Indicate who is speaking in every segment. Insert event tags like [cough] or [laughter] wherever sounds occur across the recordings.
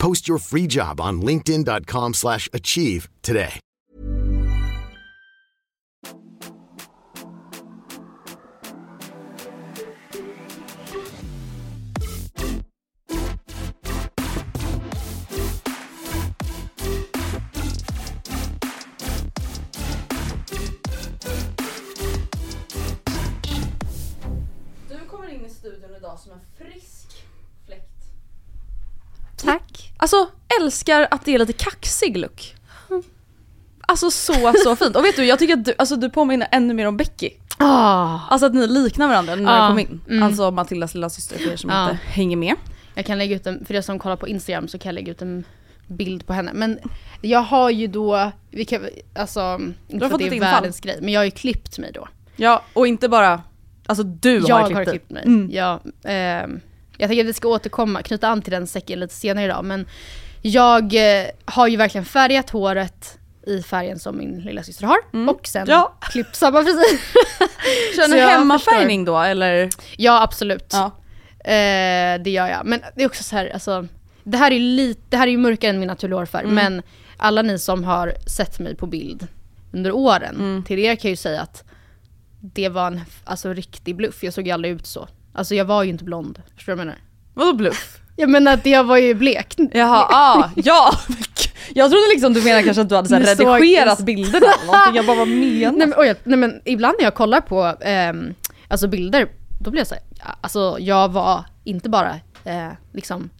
Speaker 1: Post your free job on linkedin.com/achieve slash achieve today.
Speaker 2: Du kommer in i studion idag som en frisk Alltså älskar att det är lite kaxig look. Alltså så så fint. Och vet du, jag tycker att du, alltså, du påminner ännu mer om Becky.
Speaker 3: Ah,
Speaker 2: Alltså att ni liknar varandra när
Speaker 3: Ja,
Speaker 2: du kom in.
Speaker 3: mm.
Speaker 2: Alltså Matildas lilla syster för er som
Speaker 3: Ja.
Speaker 2: inte hänger med.
Speaker 3: jag kan lägga ut en, för er som kollar på Instagram så kan jag lägga ut en bild på henne. Men jag har ju då, vi kan, alltså, inte för att det är
Speaker 2: infall.
Speaker 3: världens grej, men jag har ju klippt mig då.
Speaker 2: Ja, och inte bara, alltså du
Speaker 3: jag
Speaker 2: har
Speaker 3: har
Speaker 2: klippt,
Speaker 3: klippt,
Speaker 2: dig.
Speaker 3: mig.
Speaker 2: Mm.
Speaker 3: Jag, ehm, jag tänker att vi ska återkomma, knyta an till den säcken lite senare idag. Men jag eh, har ju verkligen färgat håret i färgen som min lilla syster har. Och sen
Speaker 2: Mm. Ja.
Speaker 3: klippt samma frisyr. [laughs]
Speaker 2: Kör ni hemmafärgning då eller?
Speaker 3: ja absolut.
Speaker 2: Ja.
Speaker 3: Eh, det gör jag. Men det är också så här, alltså, det här är lite, det här är ju mörkare än min naturliga hårfärg.
Speaker 2: Mm.
Speaker 3: Men alla ni som har sett mig på bild under åren,
Speaker 2: Mm.
Speaker 3: till er kan jag ju säga att det var en alltså, riktig bluff. Jag såg ju aldrig ut så. Alltså jag var ju inte blond. Förstår du vad jag menar?
Speaker 2: Vadå bluff?
Speaker 3: Jag menar att jag var ju blek.
Speaker 2: Jaha, [laughs] ah, ja! [laughs] Jag trodde liksom du menade kanske att du hade så här redigerat bilderna eller någonting. Jag bara vad menar
Speaker 3: Nej men, oj, nej men ibland när jag kollar på ehm, alltså bilder, då blir jag såhär, alltså jag var inte bara eh, liksom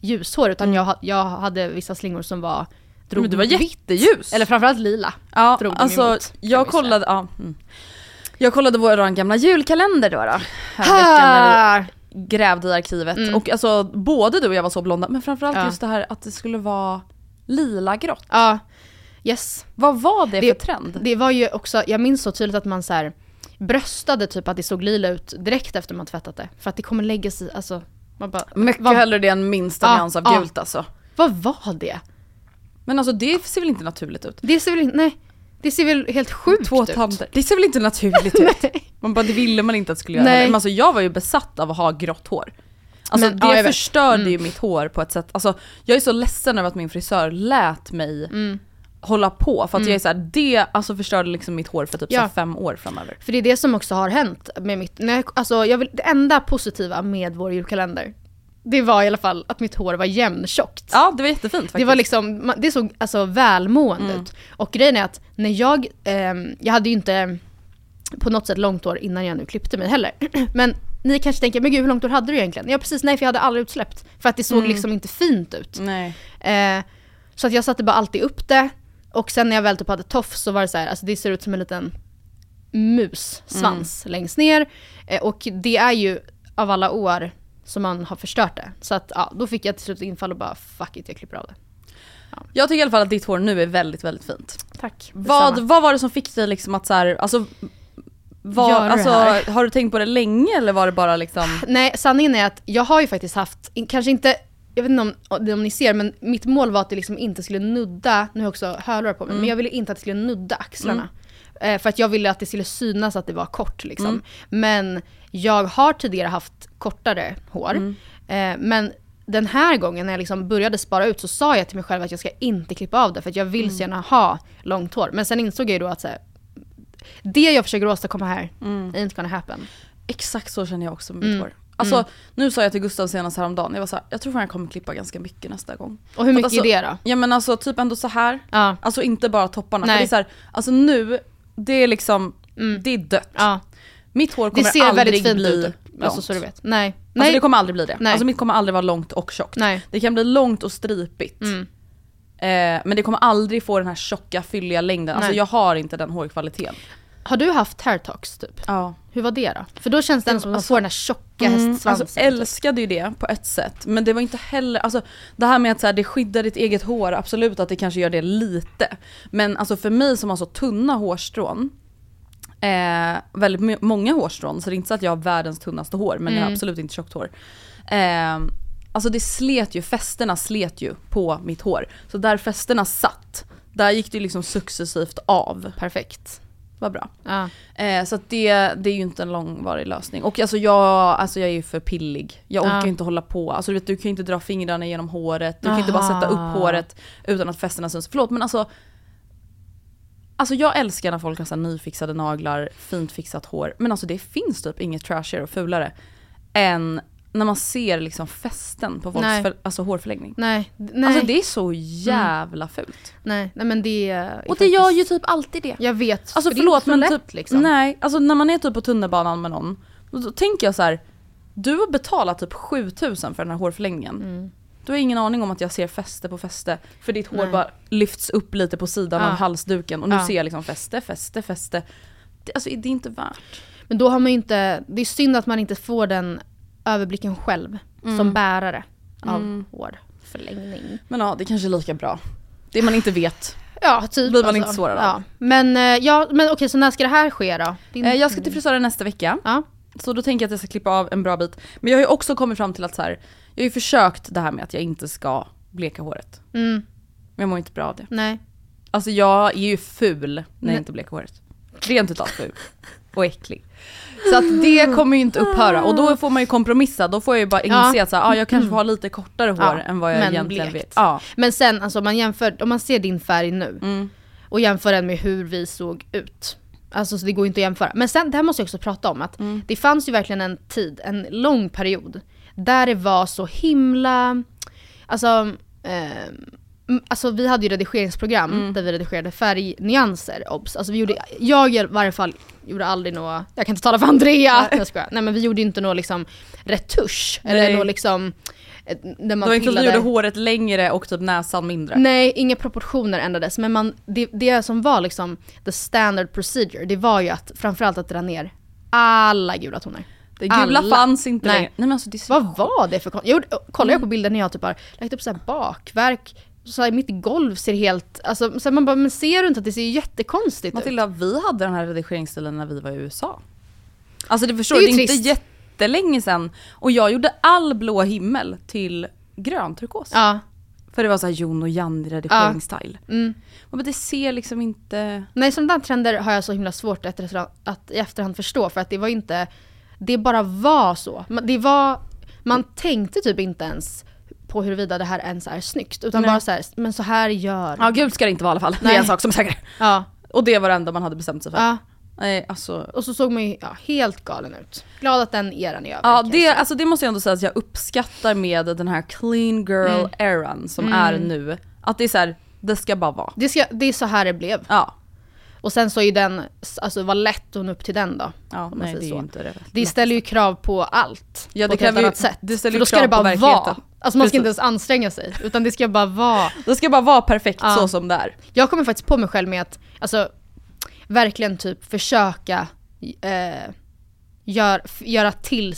Speaker 3: ljushår utan jag, jag hade vissa slingor som var drog
Speaker 2: Men du var jätteljus.
Speaker 3: Eller framförallt lila.
Speaker 2: Ja,
Speaker 3: drog
Speaker 2: alltså
Speaker 3: emot,
Speaker 2: jag kollade, ja. Mm. Jag kollade vår gamla julkalender då. då här grävde i arkivet.
Speaker 3: Mm.
Speaker 2: Och alltså både du och jag var så blonda, men framförallt
Speaker 3: Ja.
Speaker 2: just det här att det skulle vara lila grått.
Speaker 3: Ja, yes.
Speaker 2: Vad var det,
Speaker 3: Det-
Speaker 2: för trend?
Speaker 3: Det var ju också, jag minns så tydligt att man så här bröstade typ att det såg lila ut direkt efter man tvättat det. För att det kommer lägga sig, alltså man bara,
Speaker 2: Mycket
Speaker 3: vad,
Speaker 2: hellre det än minsta
Speaker 3: Ja,
Speaker 2: nyans av
Speaker 3: ja.
Speaker 2: gult alltså.
Speaker 3: vad var det?
Speaker 2: Men alltså det ser väl inte naturligt ut?
Speaker 3: Det ser väl inte, nej. Det ser väl helt sjukt
Speaker 2: Två
Speaker 3: ut.
Speaker 2: tanter. Det ser väl inte naturligt ut? [laughs] Man bara, det ville man inte att det skulle göra
Speaker 3: Nej.
Speaker 2: Men alltså jag var ju besatt av att ha grått hår. Alltså
Speaker 3: Men-
Speaker 2: det
Speaker 3: ja,
Speaker 2: förstörde
Speaker 3: Mm.
Speaker 2: ju mitt hår på ett sätt, alltså jag är så ledsen över att min frisör lät mig
Speaker 3: Mm.
Speaker 2: hålla på för att jag är såhär, det alltså förstörde liksom mitt hår för typ så
Speaker 3: Ja.
Speaker 2: här fem år framöver.
Speaker 3: För det är det som också har hänt med mitt, när jag, alltså jag vill, det enda positiva med vår julkalender, det var i alla fall att mitt hår var jämntjockt.
Speaker 2: Ja det var jättefint faktiskt.
Speaker 3: Det var liksom, det såg alltså välmående
Speaker 2: Mm.
Speaker 3: ut. Och grejen är att när jag, ehm, jag hade ju inte på något sätt långt hår innan jag nu klippte mig heller. [clears throat] Men ni kanske tänker, men gud hur långt hår hade du egentligen? Ja precis, nej för jag hade aldrig utsläppt. För att det såg
Speaker 2: Mm.
Speaker 3: liksom inte fint ut. Eh, så att jag satte bara alltid upp det. Och sen när jag väl typ hade tofs så var det så här, alltså det ser ut som en liten mus-svans längst ner. Eh, och det är ju av alla år som man har förstört det. Så att ja, då fick jag till slut infall och bara fuck it, jag klipper av det.
Speaker 2: Jag tycker i alla fall att ditt hår nu är väldigt väldigt fint.
Speaker 3: Tack.
Speaker 2: Vad, vad var det som fick dig liksom att så här, alltså Var, alltså, har du tänkt på det länge eller var det bara liksom? [sighs]
Speaker 3: Nej, sanningen är att jag har ju faktiskt haft, kanske inte, jag vet inte om, om ni ser, men mitt mål var att det liksom inte skulle nudda, nu har jag också hörlurar på mig,
Speaker 2: Mm.
Speaker 3: men jag ville inte att det skulle nudda axlarna. Eh, för att jag ville att det skulle synas att det var kort liksom.
Speaker 2: Mm.
Speaker 3: Men jag har tidigare haft kortare hår.
Speaker 2: Mm.
Speaker 3: Eh, men den här gången när jag liksom började spara ut så sa jag till mig själv att jag ska inte klippa av det för att jag vill
Speaker 2: Mm.
Speaker 3: så gärna ha långt hår. Men sen insåg jag ju då att så här, det jag försöker åstadkomma här, ain't gonna happen.
Speaker 2: Exakt så känner jag också med mitt
Speaker 3: Mm.
Speaker 2: hår. Alltså nu sa jag till Gustav senast häromdagen, jag var såhär, jag tror fan jag kommer klippa ganska mycket nästa gång.
Speaker 3: Och hur mycket
Speaker 2: alltså,
Speaker 3: är det då?
Speaker 2: Ja men alltså typ ändå så här.
Speaker 3: Ja.
Speaker 2: Alltså inte bara topparna.
Speaker 3: Nej.
Speaker 2: För det är så här, alltså nu, det är liksom,
Speaker 3: Mm.
Speaker 2: det är dött.
Speaker 3: Ja.
Speaker 2: Mitt hår
Speaker 3: Det
Speaker 2: kommer
Speaker 3: ser
Speaker 2: aldrig
Speaker 3: väldigt fint
Speaker 2: bli
Speaker 3: ut.
Speaker 2: långt.
Speaker 3: Alltså så du vet. Nej.
Speaker 2: Alltså
Speaker 3: Nej.
Speaker 2: det kommer aldrig bli det.
Speaker 3: Nej.
Speaker 2: Alltså mitt kommer aldrig vara långt och tjockt.
Speaker 3: Nej.
Speaker 2: Det kan bli långt och stripigt.
Speaker 3: Mm.
Speaker 2: Eh, men det kommer aldrig få den här tjocka fylliga längden. Alltså jag har inte den hårkvaliteten.
Speaker 3: Har du haft hair talks typ?
Speaker 2: Ja.
Speaker 3: Hur var det då? För då känns det som att man
Speaker 2: Alltså-
Speaker 3: får den här tjocka
Speaker 2: Mm,
Speaker 3: hästsvansen.
Speaker 2: alltså älskade ju det på ett sätt, men det var inte heller, alltså det här med att så här, det skyddar ditt eget hår, absolut att det kanske gör det lite. Men alltså för mig som har så tunna hårstrån, eh, väldigt många hårstrån, så det är inte så att jag har världens tunnaste hår, men jag har absolut inte tjockt hår. Eh, alltså det slet ju, fästena slet ju på mitt hår. Så där fästena satt, där gick det liksom successivt av.
Speaker 3: Perfekt.
Speaker 2: Vad bra.
Speaker 3: Ja.
Speaker 2: Eh, så det, det är ju inte en långvarig lösning. Och alltså jag, alltså jag är ju för pillig. Jag orkar
Speaker 3: Ja.
Speaker 2: inte hålla på. Alltså du vet, du kan ju inte dra fingrarna genom håret. Du kan inte bara
Speaker 3: Aha.
Speaker 2: sätta upp håret utan att fästena syns. Förlåt men alltså. Alltså jag älskar när folk har så nyfixade naglar, fint fixat hår. Men alltså det finns typ inget trashigare och fulare än när man ser liksom fästen på folks för, alltså hårförlängning.
Speaker 3: Nej. Nej.
Speaker 2: Alltså det är så jävla fult.
Speaker 3: nej. Nej men det är
Speaker 2: Och det gör ju
Speaker 3: faktiskt-
Speaker 2: typ alltid det.
Speaker 3: Jag vet.
Speaker 2: Alltså
Speaker 3: för det är
Speaker 2: förlåt
Speaker 3: inte så
Speaker 2: men
Speaker 3: lätt,
Speaker 2: typ,
Speaker 3: liksom.
Speaker 2: nej, alltså när man är typ på tunnelbanan med någon, då, då tänker jag så här. du har betalat typ 7000 för den här hårförlängningen.
Speaker 3: Mm.
Speaker 2: Du har ingen aning om att jag ser fäste på fäste, för ditt hår
Speaker 3: Nej.
Speaker 2: bara lyfts upp lite på sidan
Speaker 3: Ja.
Speaker 2: av halsduken och nu
Speaker 3: Ja.
Speaker 2: ser jag liksom fäste, fäste, fäste. Det, alltså det är inte värt.
Speaker 3: Men då har man ju inte, det är synd att man inte får den överblicken själv. Som bärare av
Speaker 2: Mm.
Speaker 3: hårförlängning.
Speaker 2: Men ja, det kanske är lika bra. Det man inte vet.
Speaker 3: Ja, typ.
Speaker 2: Blir man inte svårare av.
Speaker 3: ja. Men, eh, ja, men okej, så när ska det här ske då? Din-
Speaker 2: Eh, jag ska till frisören nästa vecka.
Speaker 3: Ja.
Speaker 2: Så då tänker jag att jag ska klippa av en bra bit. Men jag har ju också kommit fram till att så här, jag har ju försökt det här med att jag inte ska bleka håret.
Speaker 3: Mm,
Speaker 2: Men jag mår inte bra av det.
Speaker 3: nej.
Speaker 2: Alltså jag är ju ful när
Speaker 3: Nej.
Speaker 2: jag inte bleker håret. Rent utav ful. Och äcklig. Så att det kommer ju inte upphöra och då får man ju kompromissa, då får jag ju bara
Speaker 3: Ja.
Speaker 2: inse att så här, ah, jag kanske får ha lite kortare hår
Speaker 3: Ja,
Speaker 2: än vad jag
Speaker 3: men
Speaker 2: egentligen
Speaker 3: blekt.
Speaker 2: vill. Ja.
Speaker 3: Men sen, alltså, om man jämför, om man ser din färg nu
Speaker 2: Mm.
Speaker 3: och jämför den med hur vi såg ut. Alltså så det går ju inte att jämföra. Men sen, det här måste jag också prata om, att
Speaker 2: Mm.
Speaker 3: det fanns ju verkligen en tid, en lång period, där det var så himla, alltså, eh, alltså vi hade ju redigeringsprogram
Speaker 2: Mm.
Speaker 3: där vi redigerade färgnyanser, obs. Alltså vi gjorde, jag i varje fall gjorde aldrig något, jag kan inte tala för Andrea, Nej. jag skojar. Nej men vi gjorde inte något liksom retusch, eller något liksom, eh,
Speaker 2: Det var inte att du
Speaker 3: pillade-
Speaker 2: gjorde håret längre och typ näsan mindre.
Speaker 3: Nej, inga proportioner ändrades. Men man, det, det som var liksom the standard procedure, det var ju att framförallt att dra ner alla gula toner.
Speaker 2: Det gula
Speaker 3: Alla.
Speaker 2: fanns inte
Speaker 3: Nej.
Speaker 2: längre. Nej men alltså det är så
Speaker 3: Vad var det för kon- jag, Kollar
Speaker 2: Mm.
Speaker 3: jag på bilder när jag typ har lagt upp så här bakverk, så här, mitt golv ser helt, alltså så här, man bara, men ser du inte att det ser jättekonstigt ut?
Speaker 2: Matilda, vi hade den här redigeringsstilen när vi var i USA. Alltså det förstår
Speaker 3: Det
Speaker 2: du,
Speaker 3: är
Speaker 2: det
Speaker 3: ju
Speaker 2: är inte
Speaker 3: trist.
Speaker 2: jättelänge sedan. Och jag gjorde all blå himmel till grön turkos.
Speaker 3: Ja.
Speaker 2: För det var såhär Jon och Janni redigeringsstyle.
Speaker 3: Mm.
Speaker 2: Men det ser liksom inte...
Speaker 3: Nej, sådana trender har jag så himla svårt att, att i efterhand förstå för att det var inte, det bara var så. Det var, man tänkte typ inte ens på huruvida det här ens är snyggt utan
Speaker 2: Nej.
Speaker 3: bara så här, men så här gör
Speaker 2: Ja gult ska det inte vara i alla fall. Det
Speaker 3: Nej.
Speaker 2: är en sak som är säker. [laughs]
Speaker 3: Ja,
Speaker 2: Och det var det enda man hade bestämt sig för.
Speaker 3: ja.
Speaker 2: Nej alltså.
Speaker 3: Och så såg man ju ja, helt galen ut. Glad att den eran är över.
Speaker 2: Ja det, alltså det måste jag ändå säga att jag uppskattar med den här clean girl
Speaker 3: Mm.
Speaker 2: eran som är nu. Att det är så här, det ska bara vara.
Speaker 3: det, ska, det är så här det blev.
Speaker 2: Ja.
Speaker 3: Och sen så är ju den, alltså var lätt nå upp till den då.
Speaker 2: Ja, nej det är
Speaker 3: så.
Speaker 2: inte det.
Speaker 3: Det ställer ju krav på allt.
Speaker 2: Ja,
Speaker 3: på
Speaker 2: det
Speaker 3: ett helt annat sätt.
Speaker 2: det ställer
Speaker 3: För då ska det
Speaker 2: på
Speaker 3: bara vara. Alltså man ska inte
Speaker 2: Precis.
Speaker 3: ens anstränga sig. Utan det ska bara vara.
Speaker 2: Det ska bara vara perfekt
Speaker 3: Ja.
Speaker 2: så som det är.
Speaker 3: Jag kommer faktiskt på mig själv med att alltså, verkligen typ försöka eh, gör, göra till,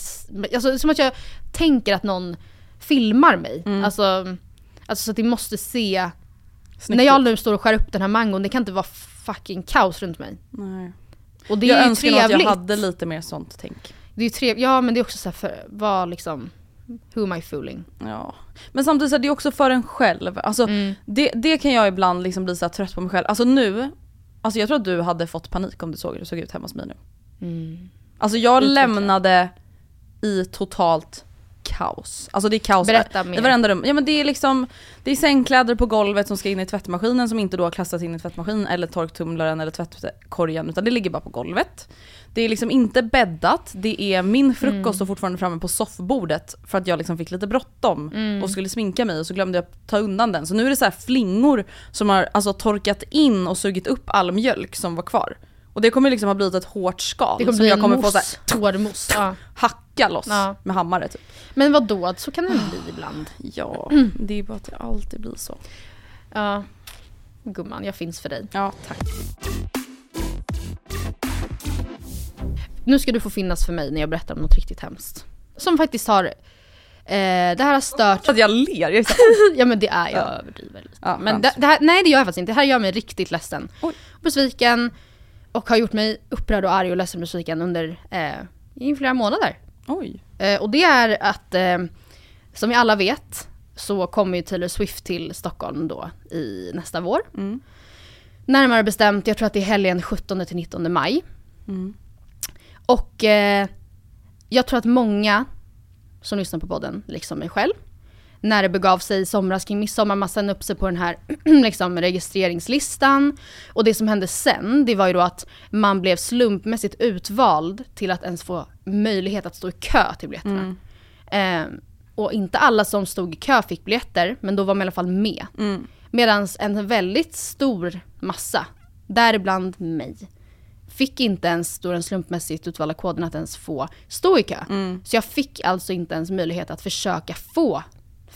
Speaker 3: alltså som att jag tänker att någon filmar mig.
Speaker 2: Mm.
Speaker 3: Alltså, alltså så att det måste se,
Speaker 2: Snyggt
Speaker 3: när jag nu står och skär upp den här mangon, det kan inte vara fucking kaos runt mig.
Speaker 2: Nej.
Speaker 3: Och det är
Speaker 2: jag
Speaker 3: ju
Speaker 2: önskar nog att
Speaker 3: trevligt.
Speaker 2: jag hade lite mer sånt tänk.
Speaker 3: Det är ju trevligt, ja men det är också såhär, för vad liksom, who am I fooling?
Speaker 2: Ja. Men samtidigt så är det också för en själv. Alltså,
Speaker 3: Mm.
Speaker 2: det, det kan jag ibland liksom bli så trött på mig själv. Alltså nu, alltså jag tror att du hade fått panik om du såg hur det såg ut hemma hos mig nu. Alltså jag
Speaker 3: Utveckla.
Speaker 2: lämnade i totalt kaos. Alltså det är kaos
Speaker 3: Berätta
Speaker 2: i
Speaker 3: mer.
Speaker 2: varenda rum. Ja men det är liksom, det är sängkläder på golvet som ska in i tvättmaskinen som inte då har klassats in i tvättmaskinen eller torktumlaren eller tvättkorgen utan det ligger bara på golvet. Det är liksom inte bäddat, det är min frukost
Speaker 3: Mm.
Speaker 2: står fortfarande framme på soffbordet för att jag liksom fick lite bråttom
Speaker 3: Mm.
Speaker 2: och skulle sminka mig och så glömde jag ta undan den. Så nu är det så här flingor som har alltså torkat in och sugit upp all mjölk som var kvar. Och det kommer liksom ha blivit ett hårt skal
Speaker 3: Det kommer
Speaker 2: som
Speaker 3: bli
Speaker 2: jag kommer få
Speaker 3: mousse,
Speaker 2: så här,
Speaker 3: hård mousse. Ja.
Speaker 2: hacka loss
Speaker 3: Ja.
Speaker 2: med hammare typ.
Speaker 3: Men vad då så kan det bli ibland.
Speaker 2: Ja, [clears throat] det är bara att det alltid blir så.
Speaker 3: Ja. Gumman, jag finns för dig.
Speaker 2: Ja, tack.
Speaker 3: Nu ska du få finnas för mig när jag berättar om något riktigt hemskt. Som faktiskt har, eh, det här har stört
Speaker 2: Att jag ler, jag [laughs]
Speaker 3: Ja men det är, jag
Speaker 2: Ja.
Speaker 3: överdriver lite.
Speaker 2: Ja,
Speaker 3: men det, det här, nej det gör jag faktiskt inte, det här gör mig riktigt ledsen.
Speaker 2: Oj.
Speaker 3: Besviken och har gjort mig upprörd och arg och ledsen besviken under eh, i flera månader.
Speaker 2: Oj.
Speaker 3: Eh, och det är att, eh, som vi alla vet, så kommer ju Taylor Swift till Stockholm då i nästa vår.
Speaker 2: Mm.
Speaker 3: Närmare bestämt, jag tror att det är helgen 17 till 19 maj.
Speaker 2: Mm.
Speaker 3: Och eh, jag tror att många som lyssnar på podden, liksom mig själv, när det begav sig i somras kring midsommar, man signade upp sig på den här [clears throat] liksom, registreringslistan. Och det som hände sen, det var ju då att man blev slumpmässigt utvald till att ens få möjlighet att stå i kö till biljetterna. Eh, och inte alla som stod i kö fick biljetter, men då var man i alla fall med.
Speaker 2: Mm.
Speaker 3: Medan en väldigt stor massa, däribland mig, fick inte ens då den slumpmässigt utvalda koden att ens få stå i kö. Så jag fick alltså inte ens möjlighet att försöka få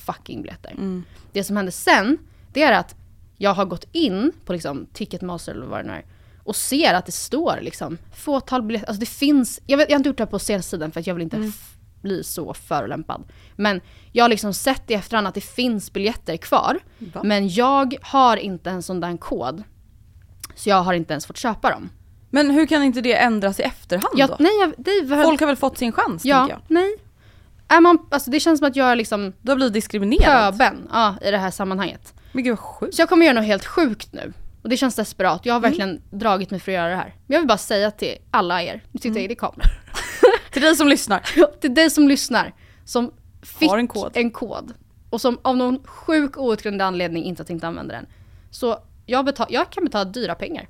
Speaker 3: fucking biljetter. Det som hände sen, det är att jag har gått in på liksom Ticketmaster eller vad det nu är och ser att det står liksom fåtal biljetter, alltså det finns, jag, vet, jag har inte gjort det här på sensidan för att jag vill inte f- bli så förolämpad. Men jag har liksom sett i efterhand att det finns biljetter kvar.
Speaker 2: Va?
Speaker 3: Men jag har inte en sån där kod. Så jag har inte ens fått köpa dem.
Speaker 2: Men hur kan inte det ändras i efterhand
Speaker 3: Jag,
Speaker 2: då?
Speaker 3: nej, jag, det
Speaker 2: Folk har väl fått sin chans
Speaker 3: ja,
Speaker 2: jag.
Speaker 3: nej. Är man, alltså det känns som att jag är liksom
Speaker 2: Du har blivit diskriminerad.
Speaker 3: pöben ja, i det här sammanhanget.
Speaker 2: Men gud vad sjukt.
Speaker 3: Så jag kommer göra något helt sjukt nu. Och det känns desperat. Jag har verkligen dragit mig för att göra det här. Men jag vill bara säga till alla er, nu tittar jag in i kameran.
Speaker 2: Till dig som lyssnar. [laughs]
Speaker 3: till dig som lyssnar, som fick
Speaker 2: Har en kod.
Speaker 3: en kod och som av någon sjuk outgrundlig anledning inte har tänkt använda den. Så jag, betal, jag kan betala dyra pengar.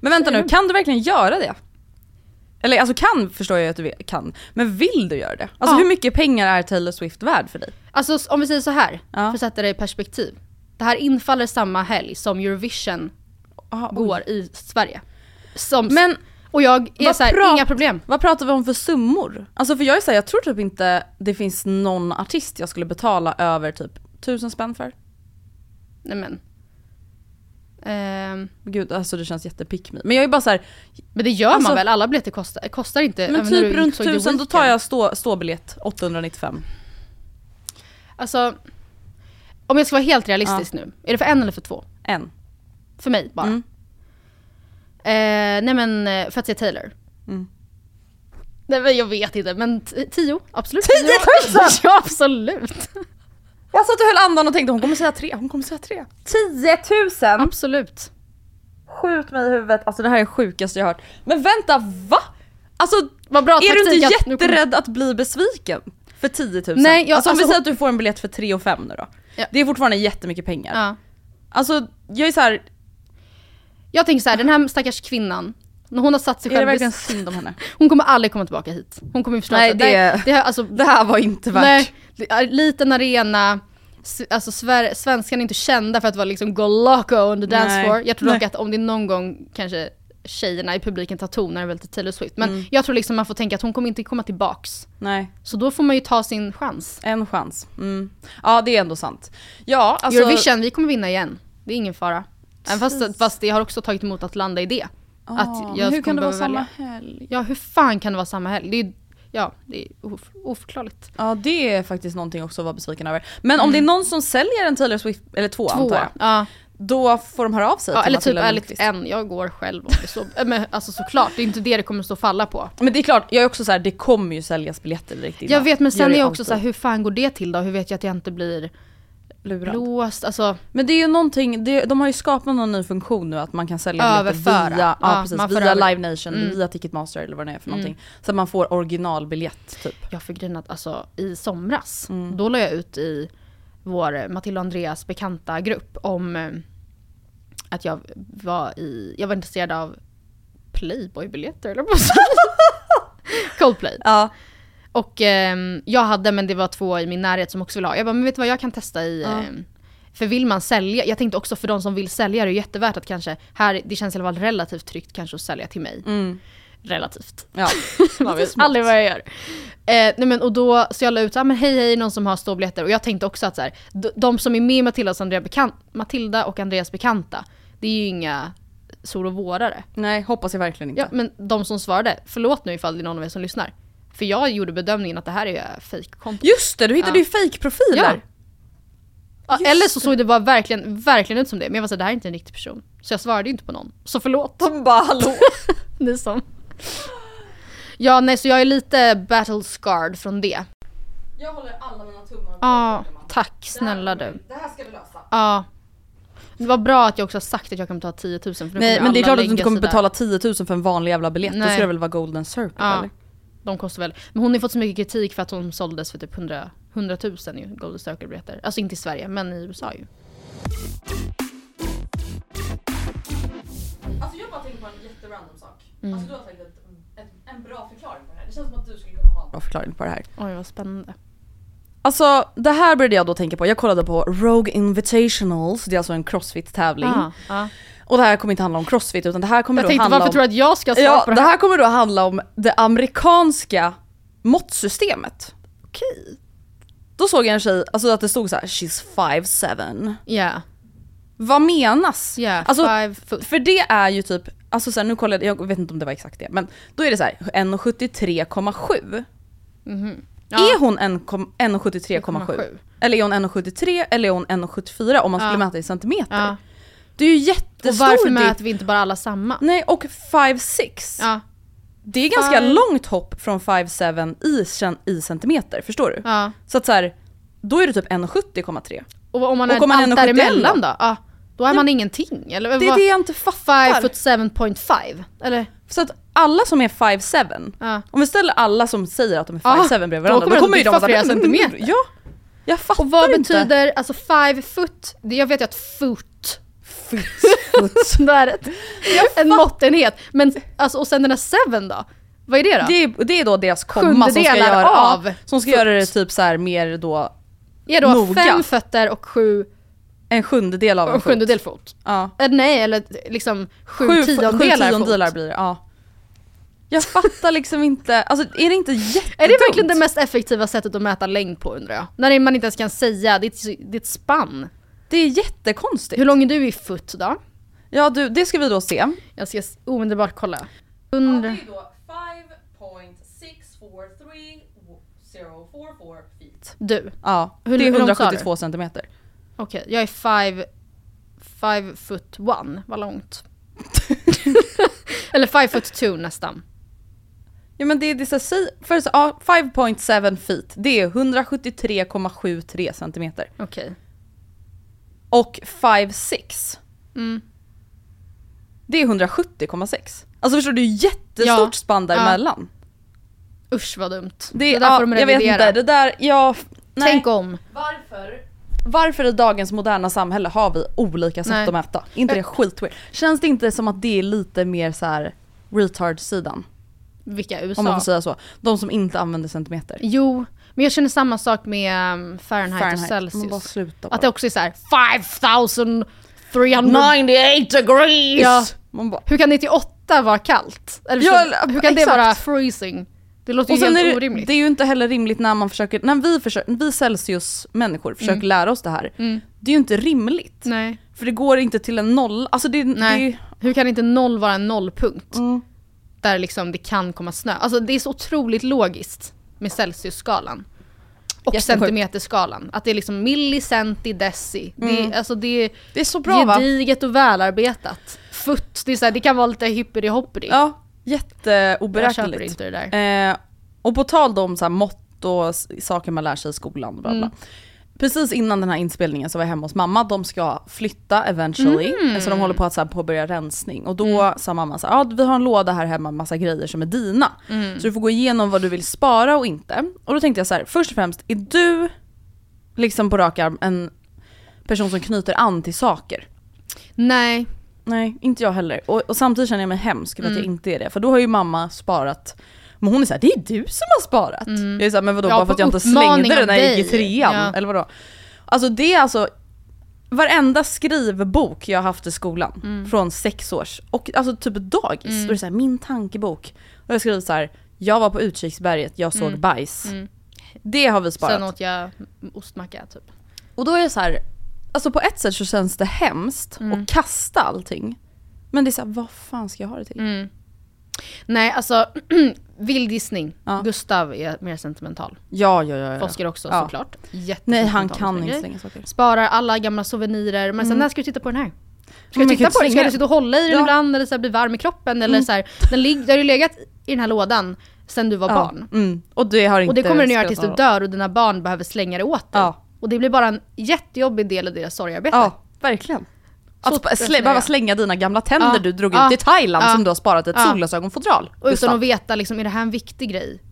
Speaker 2: Men vänta nu, kan du verkligen göra det? Eller alltså kan förstår jag att du kan, men vill du göra det? Alltså
Speaker 3: Ja.
Speaker 2: hur mycket pengar är Taylor Swift värd för dig?
Speaker 3: Alltså om vi säger så här,
Speaker 2: Ja.
Speaker 3: för att sätta det i perspektiv. Det här infaller samma helg som Eurovision
Speaker 2: Aha, oj.
Speaker 3: går i Sverige. Som,
Speaker 2: Men
Speaker 3: och jag är
Speaker 2: vad
Speaker 3: så här,
Speaker 2: prat-
Speaker 3: inga problem.
Speaker 2: vad pratar vi om för summor? Alltså för jag är så här, jag tror typ inte det finns någon artist jag skulle betala över typ tusen spänn för.
Speaker 3: Nej men. Ehm,
Speaker 2: Gud alltså det känns jättepick me. Men jag är bara så här,
Speaker 3: men det gör
Speaker 2: Alltså-
Speaker 3: man väl? Alla biljetter kostar, kostar inte.
Speaker 2: men typ runt
Speaker 3: såg The
Speaker 2: tusen då tar jag stå, ståbiljett 895.
Speaker 3: Alltså, om jag ska vara helt realistisk nu. Är det för en eller för två?
Speaker 2: En.
Speaker 3: För mig bara.
Speaker 2: Mm.
Speaker 3: Eh, nej men eh, för att se Taylor.
Speaker 2: Mm.
Speaker 3: Nej men jag vet inte, men tio, absolut.
Speaker 2: 10 000? [laughs]
Speaker 3: ja absolut.
Speaker 2: Jag satt och höll andan och tänkte hon kommer säga tre, hon kommer säga tre. 10 000!
Speaker 3: Absolut.
Speaker 2: Skjut mig i huvudet, alltså det här är det sjukaste jag hört. Men vänta, va? Alltså
Speaker 3: Vad bra
Speaker 2: är du
Speaker 3: taktik
Speaker 2: inte
Speaker 3: att nu kommer-
Speaker 2: jätterädd att bli besviken? För 10 000?
Speaker 3: Nej, jag-
Speaker 2: alltså om vi
Speaker 3: alltså-
Speaker 2: säger att du får en biljett för 3 och 5 nu då.
Speaker 3: Ja.
Speaker 2: Det är fortfarande jättemycket pengar.
Speaker 3: Ja.
Speaker 2: Alltså jag är så här,
Speaker 3: Jag tänker så här, den här stackars kvinnan, när hon har satt sig
Speaker 2: är det
Speaker 3: själv...
Speaker 2: verkligen synd om henne? [laughs]
Speaker 3: Hon kommer aldrig komma tillbaka hit. Hon kommer förstå
Speaker 2: Nej,
Speaker 3: att
Speaker 2: det-
Speaker 3: det, här, alltså,
Speaker 2: Det här var inte värt.
Speaker 3: Nej, det liten arena, alltså Sver- svenskarna är inte kända för att vara liksom go loco on the dance floor. Jag tror dock att om det någon gång kanske tjejerna i publiken tar ton när det väl till Taylor Swift. Men
Speaker 2: Mm.
Speaker 3: jag tror liksom man får tänka att hon kommer inte komma tillbaks.
Speaker 2: Nej,
Speaker 3: Så då får man ju ta sin chans.
Speaker 2: en chans. Mm. Ja det är ändå sant. Ja alltså.
Speaker 3: Eurovision, vi kommer vinna igen. Det är ingen fara. Även fast, fast det har också tagit emot att landa i det.
Speaker 2: Ah,
Speaker 3: att
Speaker 2: men
Speaker 3: jag
Speaker 2: hur kan det vara
Speaker 3: behöva
Speaker 2: samma helg?
Speaker 3: Ja, hur fan kan det vara samma helg? Det är, ja, det är of, oförklarligt.
Speaker 2: Ja det är faktiskt någonting också att vara besviken över. Men om det är någon som säljer en Taylor Swift, eller två,
Speaker 3: Mm. Två.
Speaker 2: antar jag.
Speaker 3: Ja.
Speaker 2: då får de höra av sig
Speaker 3: Ja,
Speaker 2: till
Speaker 3: eller typ ärligt en, jag går själv om det så. [laughs] Men alltså såklart, det är inte det det kommer stå och falla på.
Speaker 2: Men det är klart, jag är också så här, det kommer ju säljas biljetter direkt innan.
Speaker 3: Jag vet men sen är jag också
Speaker 2: alltid.
Speaker 3: så här, hur fan går det till då? Hur vet jag att jag inte blir
Speaker 2: Lurad.
Speaker 3: låst? Alltså,
Speaker 2: Men det är ju någonting, det, de har ju skapat någon ny funktion nu att man kan sälja
Speaker 3: Överföra.
Speaker 2: via, ja,
Speaker 3: Ja,
Speaker 2: precis, via
Speaker 3: över.
Speaker 2: Live Nation,
Speaker 3: Mm.
Speaker 2: via Ticketmaster eller vad det är för någonting. Så att man får originalbiljett typ.
Speaker 3: jag för grejen att alltså i somras,
Speaker 2: Mm.
Speaker 3: då la jag ut i vår Matilda och Andreas bekanta grupp om eh, att jag var i, jag var intresserad av Playboy-biljetter eller vad [laughs] Coldplay.
Speaker 2: Ja.
Speaker 3: Och ehm, jag hade, men det var två i min närhet som också ville ha. Jag bara, men vet du vad, jag kan testa i...
Speaker 2: Ja.
Speaker 3: ehm, för vill man sälja, jag tänkte också för de som vill sälja det är jättevärt att kanske, här, det känns i alla fall relativt tryggt kanske att sälja till mig.
Speaker 2: Mm.
Speaker 3: Relativt.
Speaker 2: ja. [laughs]
Speaker 3: Man vet aldrig vad jag gör. Eh, nej men, och då, så jag la ut, ah, men hej hej någon som har ståbiljetter. Och jag tänkte också att så här, de, de som är med i Matildas och Andrea bekant, Matilda och Andreas bekanta, det är ju inga sol och vårare.
Speaker 2: Nej, hoppas jag verkligen inte.
Speaker 3: Ja, men de som svarade, förlåt nu ifall det är någon av er som lyssnar. För jag gjorde bedömningen att det här är fejkkonto.
Speaker 2: Just det, du hittade
Speaker 3: Ja.
Speaker 2: ju fejkprofiler.
Speaker 3: Ja,
Speaker 2: Just
Speaker 3: eller så såg det bara verkligen, verkligen ut som det. Men jag var såhär, det här är inte en riktig person. Så jag svarade ju inte på någon. Så förlåt.
Speaker 2: De bara hallå. [laughs]
Speaker 3: Ni som... Ja, nej så jag är lite battle scarred från det.
Speaker 2: Jag håller alla mina tummar
Speaker 3: Ja, tack snälla du.
Speaker 2: Det här ska vi lösa.
Speaker 3: Ja. Det var bra att jag också har sagt att jag kan betala 10 000 för nu
Speaker 2: Nej
Speaker 3: kommer
Speaker 2: men det är klart att du inte kommer betala 10 000 för en vanlig jävla biljett. Då
Speaker 3: Nej.
Speaker 2: ska det väl vara golden circle
Speaker 3: Ja.
Speaker 2: eller?
Speaker 3: De kostar väl. Men hon har fått så mycket kritik för att hon såldes för typ 100, 100 000 i Golden Circle-biljetter. Alltså inte i Sverige, men i USA ju.
Speaker 2: Alltså jag bara tänker på en jätterandom sak.
Speaker 3: Mm.
Speaker 2: Alltså du har sagt ett, ett, en bra förklaring på det här. Det känns som att du skulle kunna ha en bra förklaring på det här.
Speaker 3: Oj vad spännande.
Speaker 2: Alltså det här började jag då tänka på. Jag kollade på Rogue Invitationals, det är alltså en crossfit-tävling.
Speaker 3: Ah, ah.
Speaker 2: Och det här kommer inte handla om crossfit utan det här kommer
Speaker 3: Jag
Speaker 2: då
Speaker 3: tänkte
Speaker 2: handla
Speaker 3: varför
Speaker 2: om...
Speaker 3: tror du att jag ska svara
Speaker 2: Ja,
Speaker 3: på det
Speaker 2: det
Speaker 3: här?
Speaker 2: här kommer då handla om det amerikanska måttsystemet. Okej. Då såg jag en tjej, alltså att det stod så här: “She's 5'7”.
Speaker 3: Ja,
Speaker 2: Vad menas?
Speaker 3: ja,
Speaker 2: Alltså. För det är ju typ, alltså så här, nu kollade jag, jag vet inte om det var exakt det, men då är det så här 1,73,7.
Speaker 3: Mhm.
Speaker 2: Är hon en kom- 1,73,7? Eller är hon 1,73 eller är hon 1,74 om man skulle
Speaker 3: Ja.
Speaker 2: mäta i centimeter?
Speaker 3: Ja.
Speaker 2: Det är ju
Speaker 3: Och
Speaker 2: jättestor
Speaker 3: varför
Speaker 2: diff.
Speaker 3: mäter vi inte bara alla samma?
Speaker 2: Nej och 5'6.
Speaker 3: Ja,
Speaker 2: Det är ganska
Speaker 3: Five-
Speaker 2: långt hopp från 5'7 i, i centimeter, förstår du?
Speaker 3: ja.
Speaker 2: Så att så här, då är det typ 1,70,3.
Speaker 3: Och om man
Speaker 2: Och
Speaker 3: är
Speaker 2: om man är
Speaker 3: allt
Speaker 2: 1,71
Speaker 3: däremellan
Speaker 2: då?
Speaker 3: då? Ja, då är man ingenting. Eller
Speaker 2: Det är
Speaker 3: vad?
Speaker 2: det jag inte fattar.
Speaker 3: 5 foot 7.5? Eller?
Speaker 2: Så att alla som är 5'7,
Speaker 3: Ja.
Speaker 2: om vi ställer alla som säger att de är
Speaker 3: Ja,
Speaker 2: 5'7 bredvid
Speaker 3: då
Speaker 2: varandra,
Speaker 3: kommer de
Speaker 2: ju
Speaker 3: diffa
Speaker 2: att
Speaker 3: flera
Speaker 2: "Men,
Speaker 3: centimeter."
Speaker 2: Ja, jag fattar
Speaker 3: Och vad
Speaker 2: inte.
Speaker 3: betyder, alltså 5 foot, jag vet ju att foot, Ett, [laughs] en måttenhet. Men alltså, och sen den här 7 då? Vad är det då?
Speaker 2: Det är, det är då deras komma som ska göra,
Speaker 3: av
Speaker 2: som ska göra det typ så här mer då
Speaker 3: är då
Speaker 2: noga.
Speaker 3: fem fötter och sju,
Speaker 2: en sjundedel av en
Speaker 3: och sjundedel fot?
Speaker 2: Ja.
Speaker 3: Eh, nej, eller liksom sju,
Speaker 2: Sju,
Speaker 3: tiondelar,
Speaker 2: sju tiondelar
Speaker 3: fot.
Speaker 2: blir det, ja. Jag fattar liksom inte, alltså är det inte jättedumt?
Speaker 3: Är det verkligen det mest effektiva sättet att mäta längd på undrar jag? När man inte ens kan säga, det är ett, det är ett spann.
Speaker 2: Det är jättekonstigt.
Speaker 3: Hur lång är du i foot då?
Speaker 2: Ja du, det ska vi då se.
Speaker 3: Jag ska omedelbart kolla. Under...
Speaker 2: då 5.64344 feet.
Speaker 3: Du,
Speaker 2: Ja,
Speaker 3: Hur-
Speaker 2: det är
Speaker 3: hur långt sa
Speaker 2: 172 centimeter.
Speaker 3: okej. Jag är five, five foot one, vad långt? [laughs] Eller five foot two nästan.
Speaker 2: Ja men det är säg, för så, ja, 5.7 feet, det är 173,73 centimeter.
Speaker 3: Okej.
Speaker 2: Och 5.6,
Speaker 3: Mm.
Speaker 2: det är 170,6. Alltså förstår du, det är ju jättestort
Speaker 3: Ja.
Speaker 2: spann
Speaker 3: Ja.
Speaker 2: däremellan.
Speaker 3: Usch vad dumt.
Speaker 2: Det,
Speaker 3: Det där
Speaker 2: ja,
Speaker 3: får de
Speaker 2: jag vet
Speaker 3: revidera.
Speaker 2: inte, det där, ja, nej.
Speaker 3: Tänk om.
Speaker 2: Varför? Varför i dagens moderna samhälle har vi olika sätt
Speaker 3: Nej.
Speaker 2: att mäta? inte det skitweird? Känns det inte som att det är lite mer så här retard-sidan?
Speaker 3: Vilka USA?
Speaker 2: Om man får säga så. De som inte använder centimeter.
Speaker 3: Jo, men jag känner samma sak med um, Fahrenheit, och
Speaker 2: Man
Speaker 3: Celsius.
Speaker 2: bara sluta bara.
Speaker 3: Att det också är så här 5300
Speaker 2: 98 degrees!
Speaker 3: Ja.
Speaker 2: Man bara,
Speaker 3: Hur kan 98 vara kallt? Eller
Speaker 2: Ja,
Speaker 3: så, hur kan det
Speaker 2: exakt.
Speaker 3: vara freezing? Det låter
Speaker 2: och
Speaker 3: ju helt
Speaker 2: är det,
Speaker 3: orimligt.
Speaker 2: det är ju inte heller rimligt när man försöker, när vi, försöker, vi Celsius-människor försöker lära oss det här.
Speaker 3: Mm.
Speaker 2: Det är ju inte rimligt.
Speaker 3: Nej.
Speaker 2: För det går inte till en noll, alltså det,
Speaker 3: Nej.
Speaker 2: det
Speaker 3: Hur kan inte noll vara en nollpunkt?
Speaker 2: Mm.
Speaker 3: Där liksom det kan komma snö. Alltså det är så otroligt logiskt med Celsius-skalan. Och
Speaker 2: Jättesjukt.
Speaker 3: centimeterskalan. Att det är liksom millicenti deci. Det, är, alltså det är
Speaker 2: Det är så bra va?
Speaker 3: gediget och välarbetat. Futt, det, är så här, det kan vara lite hippity hoppity.
Speaker 2: Ja,
Speaker 3: Jag köper
Speaker 2: jätteoberäkneligt.
Speaker 3: inte det där.
Speaker 2: Eh, och på tal om så här mått och saker man lär sig i skolan. Bla bla.
Speaker 3: Mm.
Speaker 2: Precis innan den här inspelningen så var jag hemma hos mamma, de ska flytta eventually.
Speaker 3: Mm.
Speaker 2: Så de håller på att så här, påbörja rensning. Och då sa mamma så här, ja vi har en låda här hemma med massa grejer som är dina.
Speaker 3: Mm.
Speaker 2: Så du får gå igenom vad du vill spara och inte. Och då tänkte jag så här, först och främst, är du liksom på rak arm en person som knyter an till saker?
Speaker 3: Nej,
Speaker 2: Nej, inte jag heller. Och, och samtidigt känner jag mig hemsk för att
Speaker 3: Mm.
Speaker 2: jag inte är det. För då har ju mamma sparat men hon är såhär, det är du som har sparat. Jag är såhär, men vadå
Speaker 3: Mm. Ja,
Speaker 2: bara för att jag inte slängde det när jag gick i trean?
Speaker 3: Ja.
Speaker 2: Eller vadå? Alltså det är alltså varenda skrivbok jag har haft i skolan
Speaker 3: Mm.
Speaker 2: från sex års, och alltså typ dagis, då är det såhär, min tankebok. Och jag har skrivit så här: jag var på utkiksberget, jag såg bajs. Det har vi sparat.
Speaker 3: sen åt jag ostmacka typ.
Speaker 2: Och då är det så här, alltså på ett sätt så känns det hemskt
Speaker 3: Mm.
Speaker 2: att kasta allting. Men det är såhär, vad fan ska jag ha det till?
Speaker 3: Mm. Nej alltså, [clears throat] vild gissning.
Speaker 2: Ja.
Speaker 3: Gustav är mer sentimental.
Speaker 2: Ja, ja, ja. ja.
Speaker 3: Oskar också
Speaker 2: Ja.
Speaker 3: såklart.
Speaker 2: Nej, han kan inte slänga saker.
Speaker 3: Sparar alla gamla souvenirer. Men sen när ska du titta på den här? Ska du titta på den? Ska du sitta och hålla i den ibland eller så här bli varm i kroppen? Eller så här, den, lig- den har ju legat i den här lådan sen du var barn.
Speaker 2: Mm. Och det har inte
Speaker 3: Och det kommer den göra tills du dör och dina barn behöver slänga det åt dig. Och det blir bara en jättejobbig del i deras sorgarbete.
Speaker 2: Ja, verkligen. Att slä, behöva slänga dina gamla tänder
Speaker 3: Ja.
Speaker 2: du drog
Speaker 3: Ja.
Speaker 2: ut i Thailand
Speaker 3: Ja.
Speaker 2: som du har sparat i ett
Speaker 3: Ja.
Speaker 2: solglasögonfodral.
Speaker 3: Och utan att veta, liksom, är det här en viktig grej?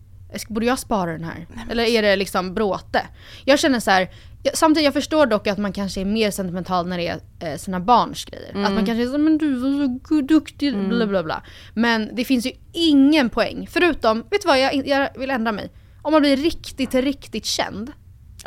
Speaker 3: Borde jag spara den här? Eller är det liksom bråte? Jag känner så här. samtidigt jag förstår dock att man kanske är mer sentimental när det är eh, sina barns grejer. Att man kanske är så men du var så duktig, bla bla bla. Men det finns ju ingen poäng, förutom, vet du vad jag, jag vill ändra mig. Om man blir riktigt, riktigt känd,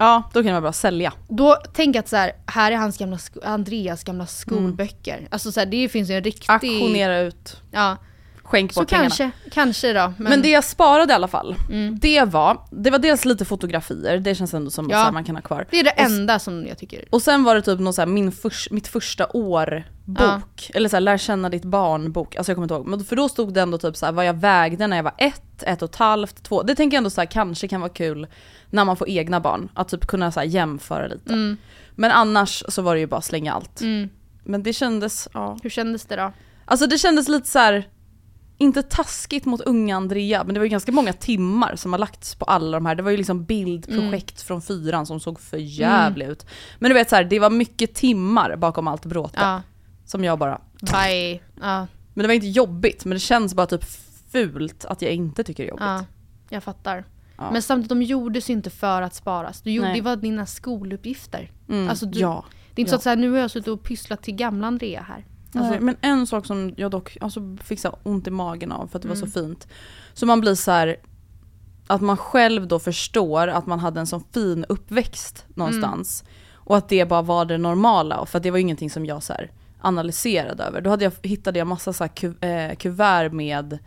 Speaker 2: Ja, då kan det vara bra att sälja.
Speaker 3: då tänk att så här, här är hans gamla, Andreas gamla skolböcker. Alltså så här, det finns ju en riktig...
Speaker 2: Auktionera ut,
Speaker 3: Ja,
Speaker 2: skänk
Speaker 3: så
Speaker 2: bort pengarna.
Speaker 3: kanske, kanske då. Men,
Speaker 2: Men det jag sparade i alla fall, det var, det var dels lite fotografier, det känns ändå som
Speaker 3: Ja.
Speaker 2: så man kan ha kvar.
Speaker 3: det är det
Speaker 2: Och
Speaker 3: enda som jag tycker.
Speaker 2: Och sen var det typ någon så här, min förs- mitt första år bok, eller så här, lär känna ditt barn bok, alltså jag kommer inte ihåg. Men för då stod det ändå typ så här, vad jag vägde när jag var ett, ett och ett halvt, två. Det tänker jag ändå så här, kanske kan vara kul när man får egna barn, att typ kunna så jämföra lite. Men annars så var det ju bara slänga allt. Men det kändes, ja.
Speaker 3: Hur kändes det då?
Speaker 2: Alltså det kändes lite så här. inte taskigt mot unga Andrea, men det var ju ganska många timmar som har lagts på alla de här. Det var ju liksom bildprojekt från fyran som såg för jävligt ut. Men du vet så här, det var mycket timmar bakom allt bråte.
Speaker 3: Ja,
Speaker 2: Som jag bara,
Speaker 3: bye. Ja,
Speaker 2: men det var inte jobbigt, men det känns bara typ fult att jag inte tycker det är jobbigt.
Speaker 3: ja, jag fattar.
Speaker 2: Ja.
Speaker 3: Men samtidigt, de gjordes ju inte för att sparas. Du gjorde,
Speaker 2: Nej.
Speaker 3: det var dina skoluppgifter.
Speaker 2: Mm,
Speaker 3: Alltså du,
Speaker 2: ja.
Speaker 3: Det är inte så att så här, nu har jag suttit och pysslat till gamla Andrea här. Alltså,
Speaker 2: men en sak som jag dock alltså, fick så ont i magen av för att det var
Speaker 3: Mm.
Speaker 2: så fint. Så man blir så här att man själv då förstår att man hade en sån fin uppväxt någonstans.
Speaker 3: Mm.
Speaker 2: Och att det bara var det normala. För att det var ingenting som jag så här analyserade över. Då hade jag, hittade jag massa så ku, eh, kuvert med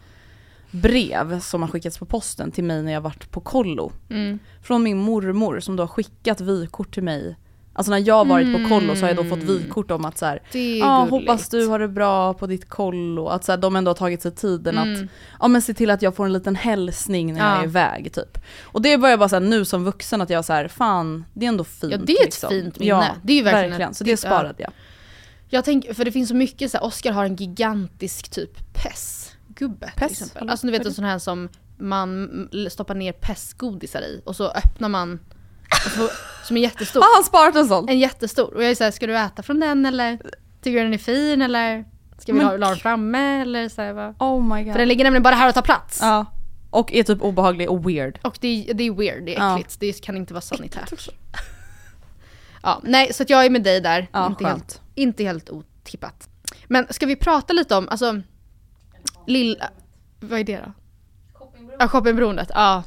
Speaker 2: brev som har skickats på posten till mig när jag varit på kollo.
Speaker 3: mm.
Speaker 2: Från min mormor som då har skickat vykort till mig. Alltså när jag varit på kollo så har jag då fått
Speaker 3: Mm.
Speaker 2: vykort om att så här,
Speaker 3: gulligt.
Speaker 2: hoppas du har det bra på ditt kollo. Att så här, de ändå har tagit sig tiden att
Speaker 3: Mm.
Speaker 2: ja, men se till att jag får en liten hälsning när jag
Speaker 3: Ja.
Speaker 2: är iväg. Typ. Och det var jag bara så här, nu som vuxen att jag så här, fan det är ändå fint.
Speaker 3: Ja, det är ett
Speaker 2: liksom.
Speaker 3: fint minne.
Speaker 2: Ja,
Speaker 3: Det är ju verkligen ett-
Speaker 2: Så det sparade jag.
Speaker 3: Jag tänker, för det finns så mycket så här, Oscar har en gigantisk typ PES-gubbe till exempel. Alltså du vet en sån här som man stoppar ner PES-godisar i och så öppnar man, så, som är jättestor. [laughs]
Speaker 2: Har han sparat en sån?
Speaker 3: En jättestor. Och jag är såhär, ska du äta från den eller? Tycker du den är fin eller? Ska vi
Speaker 2: Men
Speaker 3: la den framme eller så här?
Speaker 2: Oh my god.
Speaker 3: För den ligger nämligen bara här och tar plats.
Speaker 2: ja. Och är typ obehaglig och weird.
Speaker 3: Och det är, det är weird, det är
Speaker 2: Ja.
Speaker 3: äckligt. Det kan inte vara sanitärt. Ja, nej så att jag är med dig där.
Speaker 2: Ja,
Speaker 3: inte,
Speaker 2: skönt.
Speaker 3: helt, inte helt otippat. Men ska vi prata lite om, alltså, lill... Vad är det då? Ja, shoppingberoendet. Ja.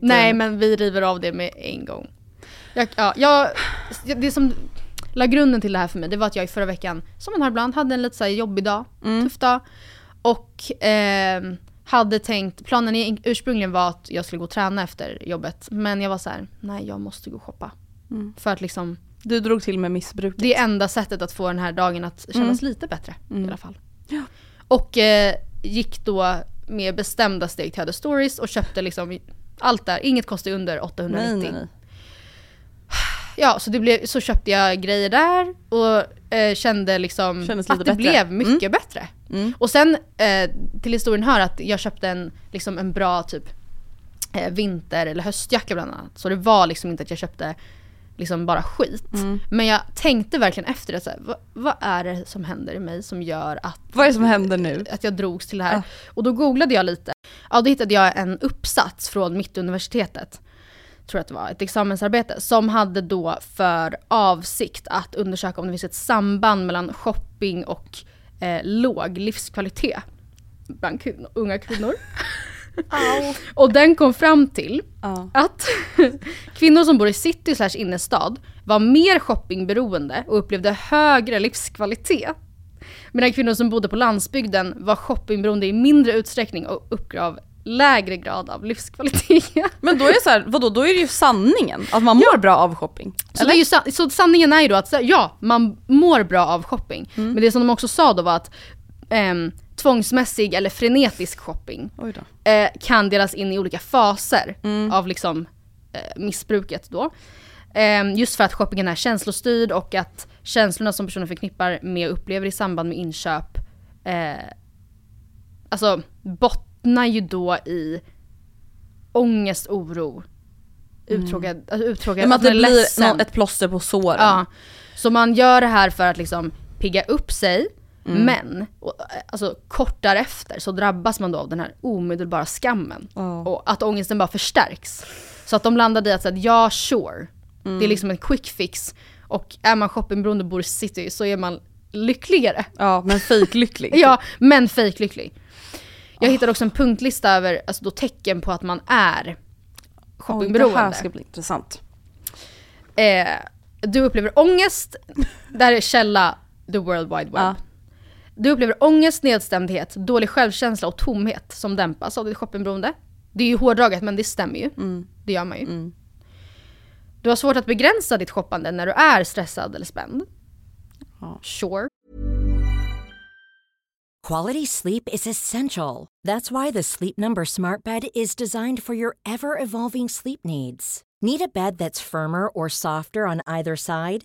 Speaker 3: Nej men vi river av det med en gång. Jag, ja, jag, det som la grunden till det här för mig det var att jag i förra veckan, som man har ibland, hade en lite så här jobbig dag, tuff dag. Och ehm, hade tänkt, planen ursprungligen var att jag skulle gå och träna efter jobbet. Men jag var så här: nej jag måste gå och shoppa. För att liksom,
Speaker 2: Du drog till med missbruket.
Speaker 3: det är enda sättet att få den här dagen att kännas lite bättre i alla fall.
Speaker 2: Ja.
Speaker 3: Och eh, gick då med bestämda steg till Other Stories och köpte liksom Allt där, inget kostar under 890.
Speaker 2: Nej, nej, nej.
Speaker 3: Ja, så, det blev, så köpte jag grejer där och eh, kände liksom att det
Speaker 2: bättre.
Speaker 3: blev mycket bättre.
Speaker 2: Mm.
Speaker 3: Och sen eh, till historien hör att jag köpte en, liksom en bra typ eh, vinter eller höstjacka bland annat. Så det var liksom inte att jag köpte liksom bara skit.
Speaker 2: Mm.
Speaker 3: Men jag tänkte verkligen efter det, så här, vad, vad är det som händer i mig som gör att
Speaker 2: Vad är det som händer nu?
Speaker 3: att jag drogs till det här.
Speaker 2: Ah.
Speaker 3: Och då googlade jag lite. Ja, då hittade jag en uppsats från Mittuniversitetet. Tror jag att det var, ett examensarbete. Som hade då för avsikt att undersöka om det finns ett samband mellan shopping och eh, låg livskvalitet bland kvin- unga kvinnor. [laughs] och den kom fram till
Speaker 2: Ja.
Speaker 3: att [laughs] kvinnor som bor i city slash innerstad var mer shoppingberoende och upplevde högre livskvalitet. Medan kvinnor som bodde på landsbygden var shoppingberoende i mindre utsträckning och uppgav lägre grad av livskvalitet. [laughs]
Speaker 2: Men då är det så här, vadå, då är det ju sanningen. Att man mår bra av shopping.
Speaker 3: Så, ju sa- så sanningen är ju då att ja, man mår bra av shopping. Men det som de också sa då var att ehm, tvångsmässig eller frenetisk shopping eh, kan delas in i olika faser av liksom, eh, missbruket då. Ehm, just för att shoppingen är känslostyrd och att känslorna som personen förknippar med och upplever i samband med inköp eh, alltså bottnar ju då i ångest, oro, uttråkad, alltså uttråkad,
Speaker 2: Men att
Speaker 3: man
Speaker 2: det blir
Speaker 3: ledsen.
Speaker 2: ett plåster på såren.
Speaker 3: Ja. Så man gör det här för att liksom pigga upp sig, men och, eh, alltså, kort därefter så drabbas man då av den här omedelbara skammen.
Speaker 2: Ja.
Speaker 3: Och att ångesten bara förstärks. Så att de landade i att säga, ja sure, det är liksom en quick fix. Och är man shoppingberoende och bor i city så är man lyckligare.
Speaker 2: Ja, men fejklycklig. [laughs]
Speaker 3: Ja, men fejklycklig. Jag hittade också en punktlista över alltså, då tecken på att man är shoppingberoende.
Speaker 2: det här ska bli intressant.
Speaker 3: Eh, du upplever ångest, där är källa the world wide web.
Speaker 2: Ja.
Speaker 3: Du upplever ångest, nedstämdhet, dålig självkänsla och tomhet som dämpas av ditt shoppingberoende. Det är ju hårdraget men det stämmer ju. Det gör man ju. Du har svårt att begränsa ditt shoppande när du är stressad eller spänd.
Speaker 2: Ja.
Speaker 3: Sure.
Speaker 4: Quality sleep is essential. That's why the Sleep Number Smart Bed is designed for your ever evolving sleep needs. Need a bed that's firmer or softer on either side?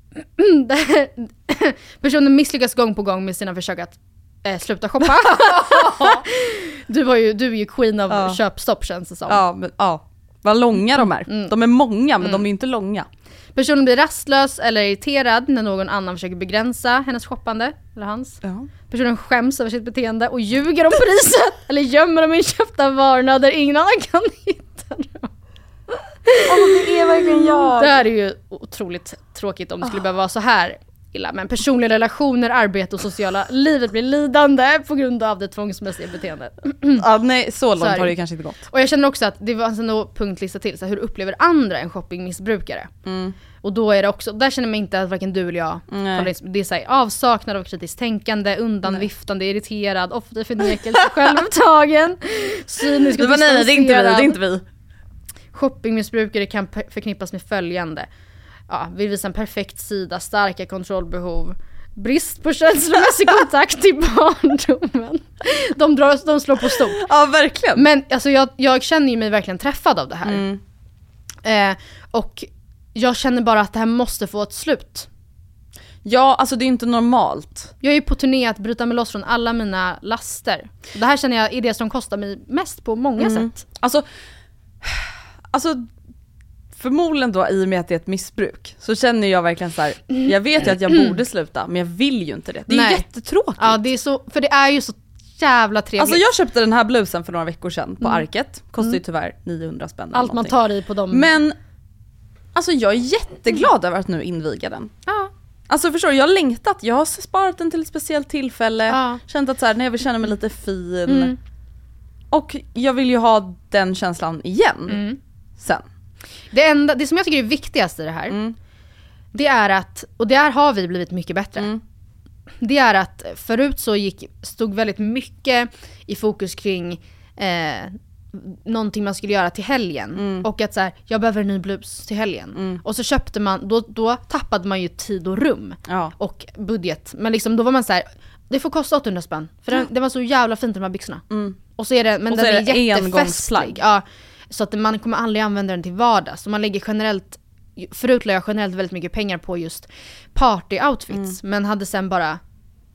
Speaker 3: [coughs] personen misslyckas gång på gång med sina försök att eh, sluta shoppa. [laughs] du, var ju, du är ju queen av
Speaker 2: Ja.
Speaker 3: köpstopp känns det som.
Speaker 2: Ja, men, ja. Vad långa de är. De är många men de är inte långa.
Speaker 3: Personen blir rastlös eller irriterad när någon annan försöker begränsa hennes shoppande, eller hans.
Speaker 2: Ja.
Speaker 3: Personen skäms över sitt beteende och ljuger om priset eller gömmer de inköpta varorna där ingen annan kan hitta dem.
Speaker 2: Det är verkligen jag.
Speaker 3: Det här är ju otroligt tråkigt om det skulle behöva vara så här. illa. Men personliga relationer, arbete och sociala livet blir lidande på grund av det tvångsmässiga beteendet. [clears throat]
Speaker 2: Ja, nej, så långt
Speaker 3: Så
Speaker 2: har det ju kanske inte gått.
Speaker 3: Och jag känner också att det var en punktlista till, så här, hur upplever andra en shoppingmissbrukare? Och då är det också, där känner man inte att varken du eller jag
Speaker 2: Nej.
Speaker 3: in- Det är så här, avsaknad av kritiskt tänkande, undanviftande, irriterad, ofta förnekelse, [laughs] självupptagen, cynisk och
Speaker 2: Det var nej, det är inte vi, det är
Speaker 3: distanserad.
Speaker 2: inte vi.
Speaker 3: Shoppingmissbrukare kan förknippas med följande. Ja, vill visa en perfekt sida, starka kontrollbehov, brist på känslomässig [laughs] kontakt i barndomen. De, drar, de slår på stort.
Speaker 2: Ja, verkligen.
Speaker 3: Men alltså jag, jag känner ju mig verkligen träffad av det här.
Speaker 2: Mm.
Speaker 3: Eh, och jag känner bara att det här måste få ett slut.
Speaker 2: Ja, alltså det är inte normalt.
Speaker 3: Jag är ju på turné att bryta mig loss från alla mina laster. Det här känner jag är det som kostar mig mest på många
Speaker 2: Mm.
Speaker 3: sätt.
Speaker 2: Alltså, alltså förmodligen då i och med att det är ett missbruk så känner jag verkligen så här. jag vet ju att jag borde sluta men jag vill ju inte det. Det är
Speaker 3: Nej.
Speaker 2: jättetråkigt.
Speaker 3: Ja, det är så, för det är ju så jävla trevligt.
Speaker 2: Alltså jag köpte den här blusen för några veckor sedan på Arket, kostar ju tyvärr 900 spänn eller
Speaker 3: Mm. Allt man tar i på dem.
Speaker 2: Men alltså jag är jätteglad över att nu inviga den.
Speaker 3: ja.
Speaker 2: Alltså förstår du, jag har längtat, jag har sparat den till ett speciellt tillfälle,
Speaker 3: Ja.
Speaker 2: känt att så här, när jag vill känna mig lite fin.
Speaker 3: Mm.
Speaker 2: Och jag vill ju ha den känslan igen
Speaker 3: Mm.
Speaker 2: Sen.
Speaker 3: Det, enda, det som jag tycker är viktigast i det här,
Speaker 2: Mm.
Speaker 3: det är att, och där har vi blivit mycket bättre.
Speaker 2: Mm.
Speaker 3: Det är att förut så gick, stod väldigt mycket i fokus kring eh, någonting man skulle göra till helgen.
Speaker 2: Mm.
Speaker 3: Och att så här, jag behöver en ny blus till helgen. Och så köpte man, då, då tappade man ju tid och rum.
Speaker 2: Ja.
Speaker 3: Och budget. Men liksom då var man så här, det får kosta 800 spänn. För den, det var så jävla fint de här byxorna. Och så är det, men
Speaker 2: Mm. Och
Speaker 3: den
Speaker 2: är
Speaker 3: är, jättefestlig. Ja, så att man kommer aldrig använda den till vardags. Så man lägger generellt, förut la jag generellt väldigt mycket pengar på just party-outfits. Men hade sen bara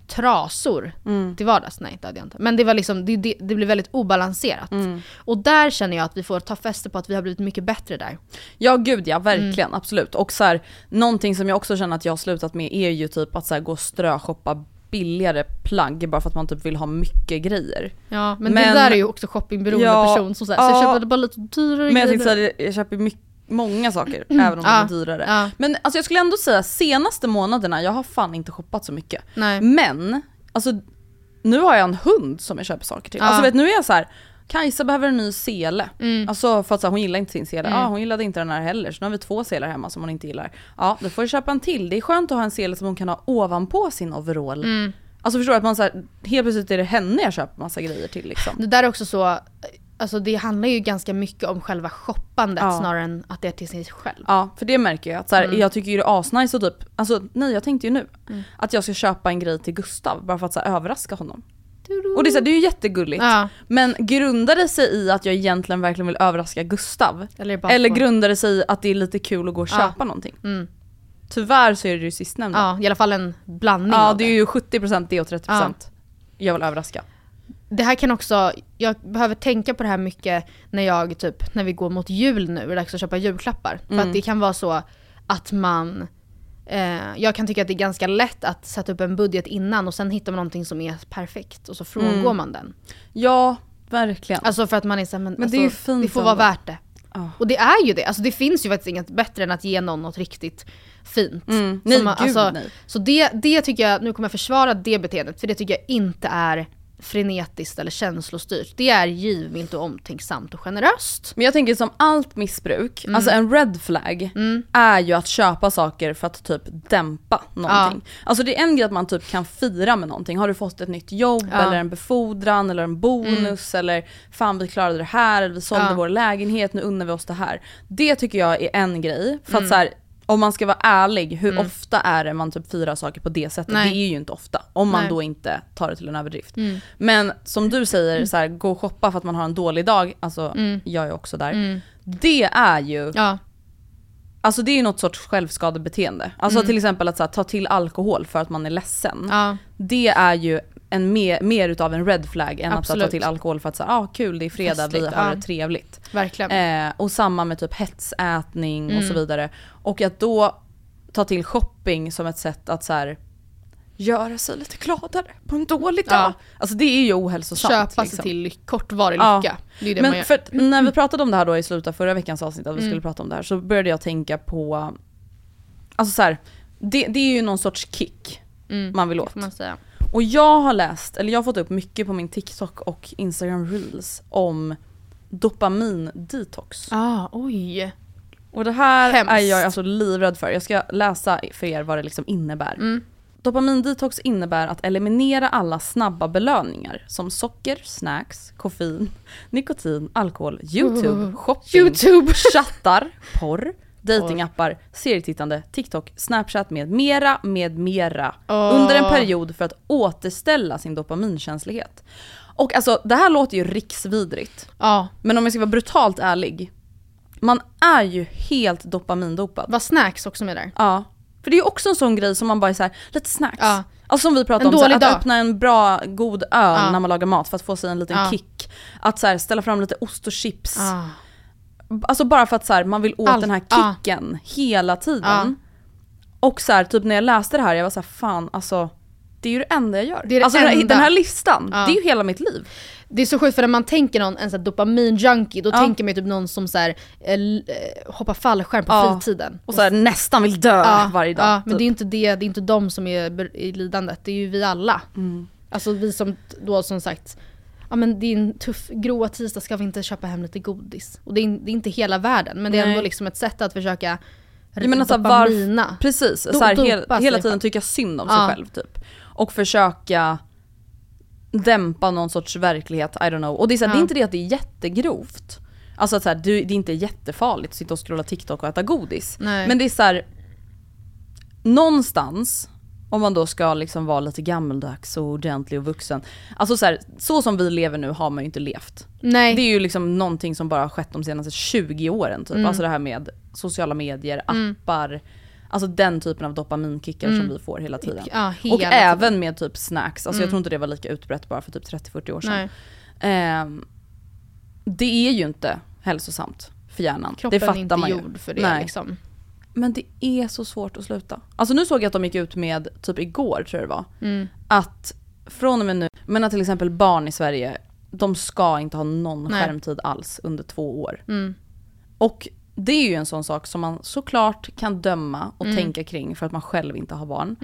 Speaker 3: trasor till vardags. Nej det hade jag inte. Men det var liksom, det, det, det blev väldigt obalanserat. Och där känner jag att vi får ta fäste på att vi har blivit mycket bättre där.
Speaker 2: Ja gud ja, verkligen
Speaker 3: Mm.
Speaker 2: absolut. Och så här, någonting som jag också känner att jag har slutat med är ju typ att så här, gå och ströshoppa billigare plagg bara för att man typ vill ha mycket grejer.
Speaker 3: Ja, men,
Speaker 2: Men-
Speaker 3: det där är ju också shoppingberoende
Speaker 2: Ja,
Speaker 3: person som säger så jag
Speaker 2: ja.
Speaker 3: köpte bara lite dyrare
Speaker 2: Men jag
Speaker 3: grejer.
Speaker 2: tänkte såhär, jag köper mycket, många saker även om de
Speaker 3: Ja,
Speaker 2: är dyrare.
Speaker 3: ja.
Speaker 2: Men alltså jag skulle ändå säga senaste månaderna, jag har fan inte shoppat så mycket.
Speaker 3: Nej.
Speaker 2: Men, alltså nu har jag en hund som jag köper saker till.
Speaker 3: Ja.
Speaker 2: Alltså vet nu är jag så här. Kajsa behöver en ny sele.
Speaker 3: Mm.
Speaker 2: Alltså för att så här, hon gillar inte sin sele. Ja hon gillade inte den här heller så nu har vi två selar hemma som hon inte gillar. Ja då får jag köpa en till. Det är skönt att ha en sele som hon kan ha ovanpå sin overall.
Speaker 3: Mm.
Speaker 2: Alltså förstår du att man så här, helt plötsligt är det henne jag köper massa grejer till liksom.
Speaker 3: Det där är också så, alltså det handlar ju ganska mycket om själva shoppandet
Speaker 2: Ja.
Speaker 3: snarare än att det är till sig själv.
Speaker 2: Ja, för det märker jag. Att så här,
Speaker 3: Mm.
Speaker 2: Jag tycker ju det är asnice och typ, alltså nej jag tänkte ju nu att jag ska köpa en grej till Gustav bara för att så här, överraska honom. Och det är, så här, det är ju jättegulligt.
Speaker 3: Ja.
Speaker 2: Men grundar det sig i att jag egentligen verkligen vill överraska Gustav?
Speaker 3: Eller bara
Speaker 2: Eller grundar det sig i att det är lite kul att gå och
Speaker 3: Ja.
Speaker 2: köpa någonting?
Speaker 3: Mm.
Speaker 2: Tyvärr så är det ju sistnämnda.
Speaker 3: Ja, i alla fall en blandning
Speaker 2: Ja, det är ju 70% det och 30% jag vill överraska.
Speaker 3: Det här kan också, jag behöver tänka på det här mycket när jag typ, när vi går mot jul nu, det är dags att köpa julklappar. För
Speaker 2: Mm.
Speaker 3: att det kan vara så att man, eh, jag kan tycka att det är ganska lätt att sätta upp en budget innan och sen hittar man någonting som är perfekt och så frångår
Speaker 2: Mm.
Speaker 3: man den.
Speaker 2: Ja, verkligen.
Speaker 3: Alltså för att man är såhär, men,
Speaker 2: Men
Speaker 3: alltså,
Speaker 2: det är ju fint
Speaker 3: det får vara värt det.
Speaker 2: Ja.
Speaker 3: Och det är ju det, alltså det finns ju faktiskt inget bättre än att ge någon något riktigt fint.
Speaker 2: Mm. Nej,
Speaker 3: man-
Speaker 2: gud,
Speaker 3: alltså,
Speaker 2: nej.
Speaker 3: Så det, det tycker jag, nu kommer jag försvara det beteendet, för det tycker jag inte är frenetiskt eller känslostyrt. Det är givmilt och omtänksamt och generöst.
Speaker 2: Men jag tänker som allt missbruk,
Speaker 3: Mm.
Speaker 2: alltså en red flag är ju att köpa saker för att typ dämpa någonting. Alltså det är en grej att man typ kan fira med någonting. Har du fått ett nytt jobb
Speaker 3: Ja. Mm.
Speaker 2: eller en befordran eller en bonus eller fan vi klarade det här eller vi sålde
Speaker 3: Ja.
Speaker 2: vår lägenhet, nu unnar vi oss det här. Det tycker jag är en grej. För
Speaker 3: Mm.
Speaker 2: att så här, om man ska vara ärlig, hur ofta är det man typ firar saker på det sättet?
Speaker 3: Nej.
Speaker 2: Det är ju inte ofta. Om man
Speaker 3: Nej.
Speaker 2: då inte tar det till en överdrift.
Speaker 3: Mm.
Speaker 2: Men som du säger, så här, gå och shoppa för att man har en dålig dag, alltså jag är också där. Det är ju,
Speaker 3: Mm. Ja,
Speaker 2: alltså det är ju något sorts självskadebeteende. Alltså till exempel att här, ta till alkohol för att man är ledsen.
Speaker 3: Mm. ja,
Speaker 2: Det är ju en mer, mer utav en red flag än att så här, ta
Speaker 3: Absolut.
Speaker 2: till alkohol för att säga ah, kul det är fredag, vi
Speaker 3: Festligt,
Speaker 2: har
Speaker 3: ja.
Speaker 2: det trevligt.
Speaker 3: verkligen.
Speaker 2: Eh, och samma med typ hetsätning och så
Speaker 3: Mm.
Speaker 2: vidare. Och att då ta till shopping som ett sätt att så här, göra sig lite gladare på en dålig dag.
Speaker 3: Ja.
Speaker 2: Alltså det är ju ohälsosamt.
Speaker 3: Köpa
Speaker 2: liksom.
Speaker 3: sig till kortvarig
Speaker 2: Ja.
Speaker 3: lycka. Det är ju det man
Speaker 2: Men
Speaker 3: gör.
Speaker 2: för att när vi pratade om det här då i slutet av förra veckans avsnitt, att vi
Speaker 3: Mm.
Speaker 2: skulle prata om det här, så började jag tänka på, alltså så här, det, det är ju någon sorts kick man vill åt. Och jag har läst, eller jag har fått upp mycket på min TikTok och Instagram reels om dopamin-detox.
Speaker 3: Ah, oj.
Speaker 2: Och det här
Speaker 3: Hemskt.
Speaker 2: är jag alltså livrädd för. Jag ska läsa för er vad det liksom innebär.
Speaker 3: Mm.
Speaker 2: Dopamindetox innebär att eliminera alla snabba belöningar som socker, snacks, koffein, nikotin, alkohol, YouTube, [laughs] shopping,
Speaker 3: YouTube.
Speaker 2: chattar, porr, datingappar, serietittande, TikTok, Snapchat med mera, med mera.
Speaker 3: Åh.
Speaker 2: Under en period för att återställa sin dopaminkänslighet. Och alltså det här låter ju riksvidrigt.
Speaker 3: Ja,
Speaker 2: Men om jag ska vara brutalt ärlig, man är ju helt dopamindopad.
Speaker 3: var snacks också med där?
Speaker 2: Ja. För det är ju också en sån grej som man bara är såhär, lite snacks.
Speaker 3: Ja.
Speaker 2: Alltså som vi pratade
Speaker 3: En
Speaker 2: om, så här,
Speaker 3: dålig
Speaker 2: att
Speaker 3: dag.
Speaker 2: öppna en bra, god öl
Speaker 3: Ja.
Speaker 2: när man lagar mat för att få sig en liten
Speaker 3: Ja.
Speaker 2: kick. Att så här, ställa fram lite ost och chips.
Speaker 3: Ah.
Speaker 2: Alltså bara för att så här, man vill åt
Speaker 3: Allt,
Speaker 2: den här kicken hela tiden. Och så här, typ när jag läste det här, jag var så här, fan alltså det är ju det enda jag gör.
Speaker 3: Det det
Speaker 2: alltså den här-
Speaker 3: enda.
Speaker 2: den här listan,
Speaker 3: Ja.
Speaker 2: det är ju hela mitt liv.
Speaker 3: Det är så sjukt för när man tänker någon, en dopamin-junkie, då
Speaker 2: Ja.
Speaker 3: tänker man ju typ någon som så här, eh, eh, hoppar fallskärm på
Speaker 2: Ja.
Speaker 3: fritiden.
Speaker 2: Och så här, nästan vill dö
Speaker 3: Ja,
Speaker 2: varje dag.
Speaker 3: Ja, men
Speaker 2: typ.
Speaker 3: det är inte det, det är inte de som är i lidandet, det är ju vi alla.
Speaker 2: Mm.
Speaker 3: Alltså vi som då som sagt, ja men det är en tuff, gråa tisdag ska vi inte köpa hem lite godis. Och det är, det är inte hela världen, men det är
Speaker 2: Nej.
Speaker 3: ändå liksom ett sätt att försöka
Speaker 2: Jag menar, så här, varf-
Speaker 3: dopamina.
Speaker 2: Precis,
Speaker 3: Do-
Speaker 2: så här,
Speaker 3: dopa
Speaker 2: hel, hela tiden tycka synd om
Speaker 3: Ja.
Speaker 2: sig själv typ. Och försöka dämpa någon sorts verklighet, I don't know. Och det är, så här, det är
Speaker 3: Ja.
Speaker 2: inte det att det är jättegrovt. Alltså att så här, det, är inte jättefarligt att sitta och scrolla TikTok och äta godis.
Speaker 3: Nej.
Speaker 2: Men det är så här, någonstans, om man då ska liksom vara lite gammeldags och ordentlig och vuxen. Alltså så, här, så som vi lever nu har man ju inte levt.
Speaker 3: Nej.
Speaker 2: Det är ju liksom någonting som bara har skett de senaste 20 åren typ.
Speaker 3: Mm.
Speaker 2: Alltså det här med sociala medier, appar, alltså den typen av dopaminkickar som vi får hela tiden.
Speaker 3: Mm. Ja, hela
Speaker 2: och
Speaker 3: tiden. Mm.
Speaker 2: även med typ snacks, alltså jag tror inte det var lika utbrett bara för typ 30-40 år sedan. Ehm, det är ju inte hälsosamt för hjärnan.
Speaker 3: Kroppen
Speaker 2: det fattar
Speaker 3: är inte
Speaker 2: man ju.
Speaker 3: gjord för det
Speaker 2: Nej.
Speaker 3: liksom.
Speaker 2: Men det är så svårt att sluta. Alltså nu såg jag att de gick ut med, typ igår tror jag det var,
Speaker 3: Mm.
Speaker 2: att från och med nu, men att till exempel barn i Sverige, de ska inte ha någon
Speaker 3: Nej.
Speaker 2: skärmtid alls under två år.
Speaker 3: Mm.
Speaker 2: Och det är ju en sån sak som man såklart kan döma och
Speaker 3: Mm.
Speaker 2: tänka kring för att man själv inte har barn.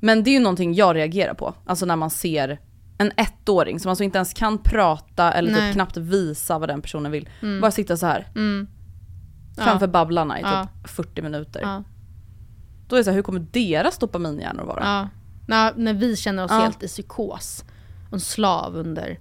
Speaker 2: Men det är ju någonting jag reagerar på. Alltså när man ser en ettåring som alltså inte ens kan prata eller typ knappt visa vad den personen vill. Bara sitta så här
Speaker 3: Mm.
Speaker 2: Framför babblarna i typ
Speaker 3: Ja.
Speaker 2: 40 minuter. Då är det så här, hur kommer deras dopaminhjärnor vara?
Speaker 3: Ja. När, när vi känner oss helt i psykos. En slav under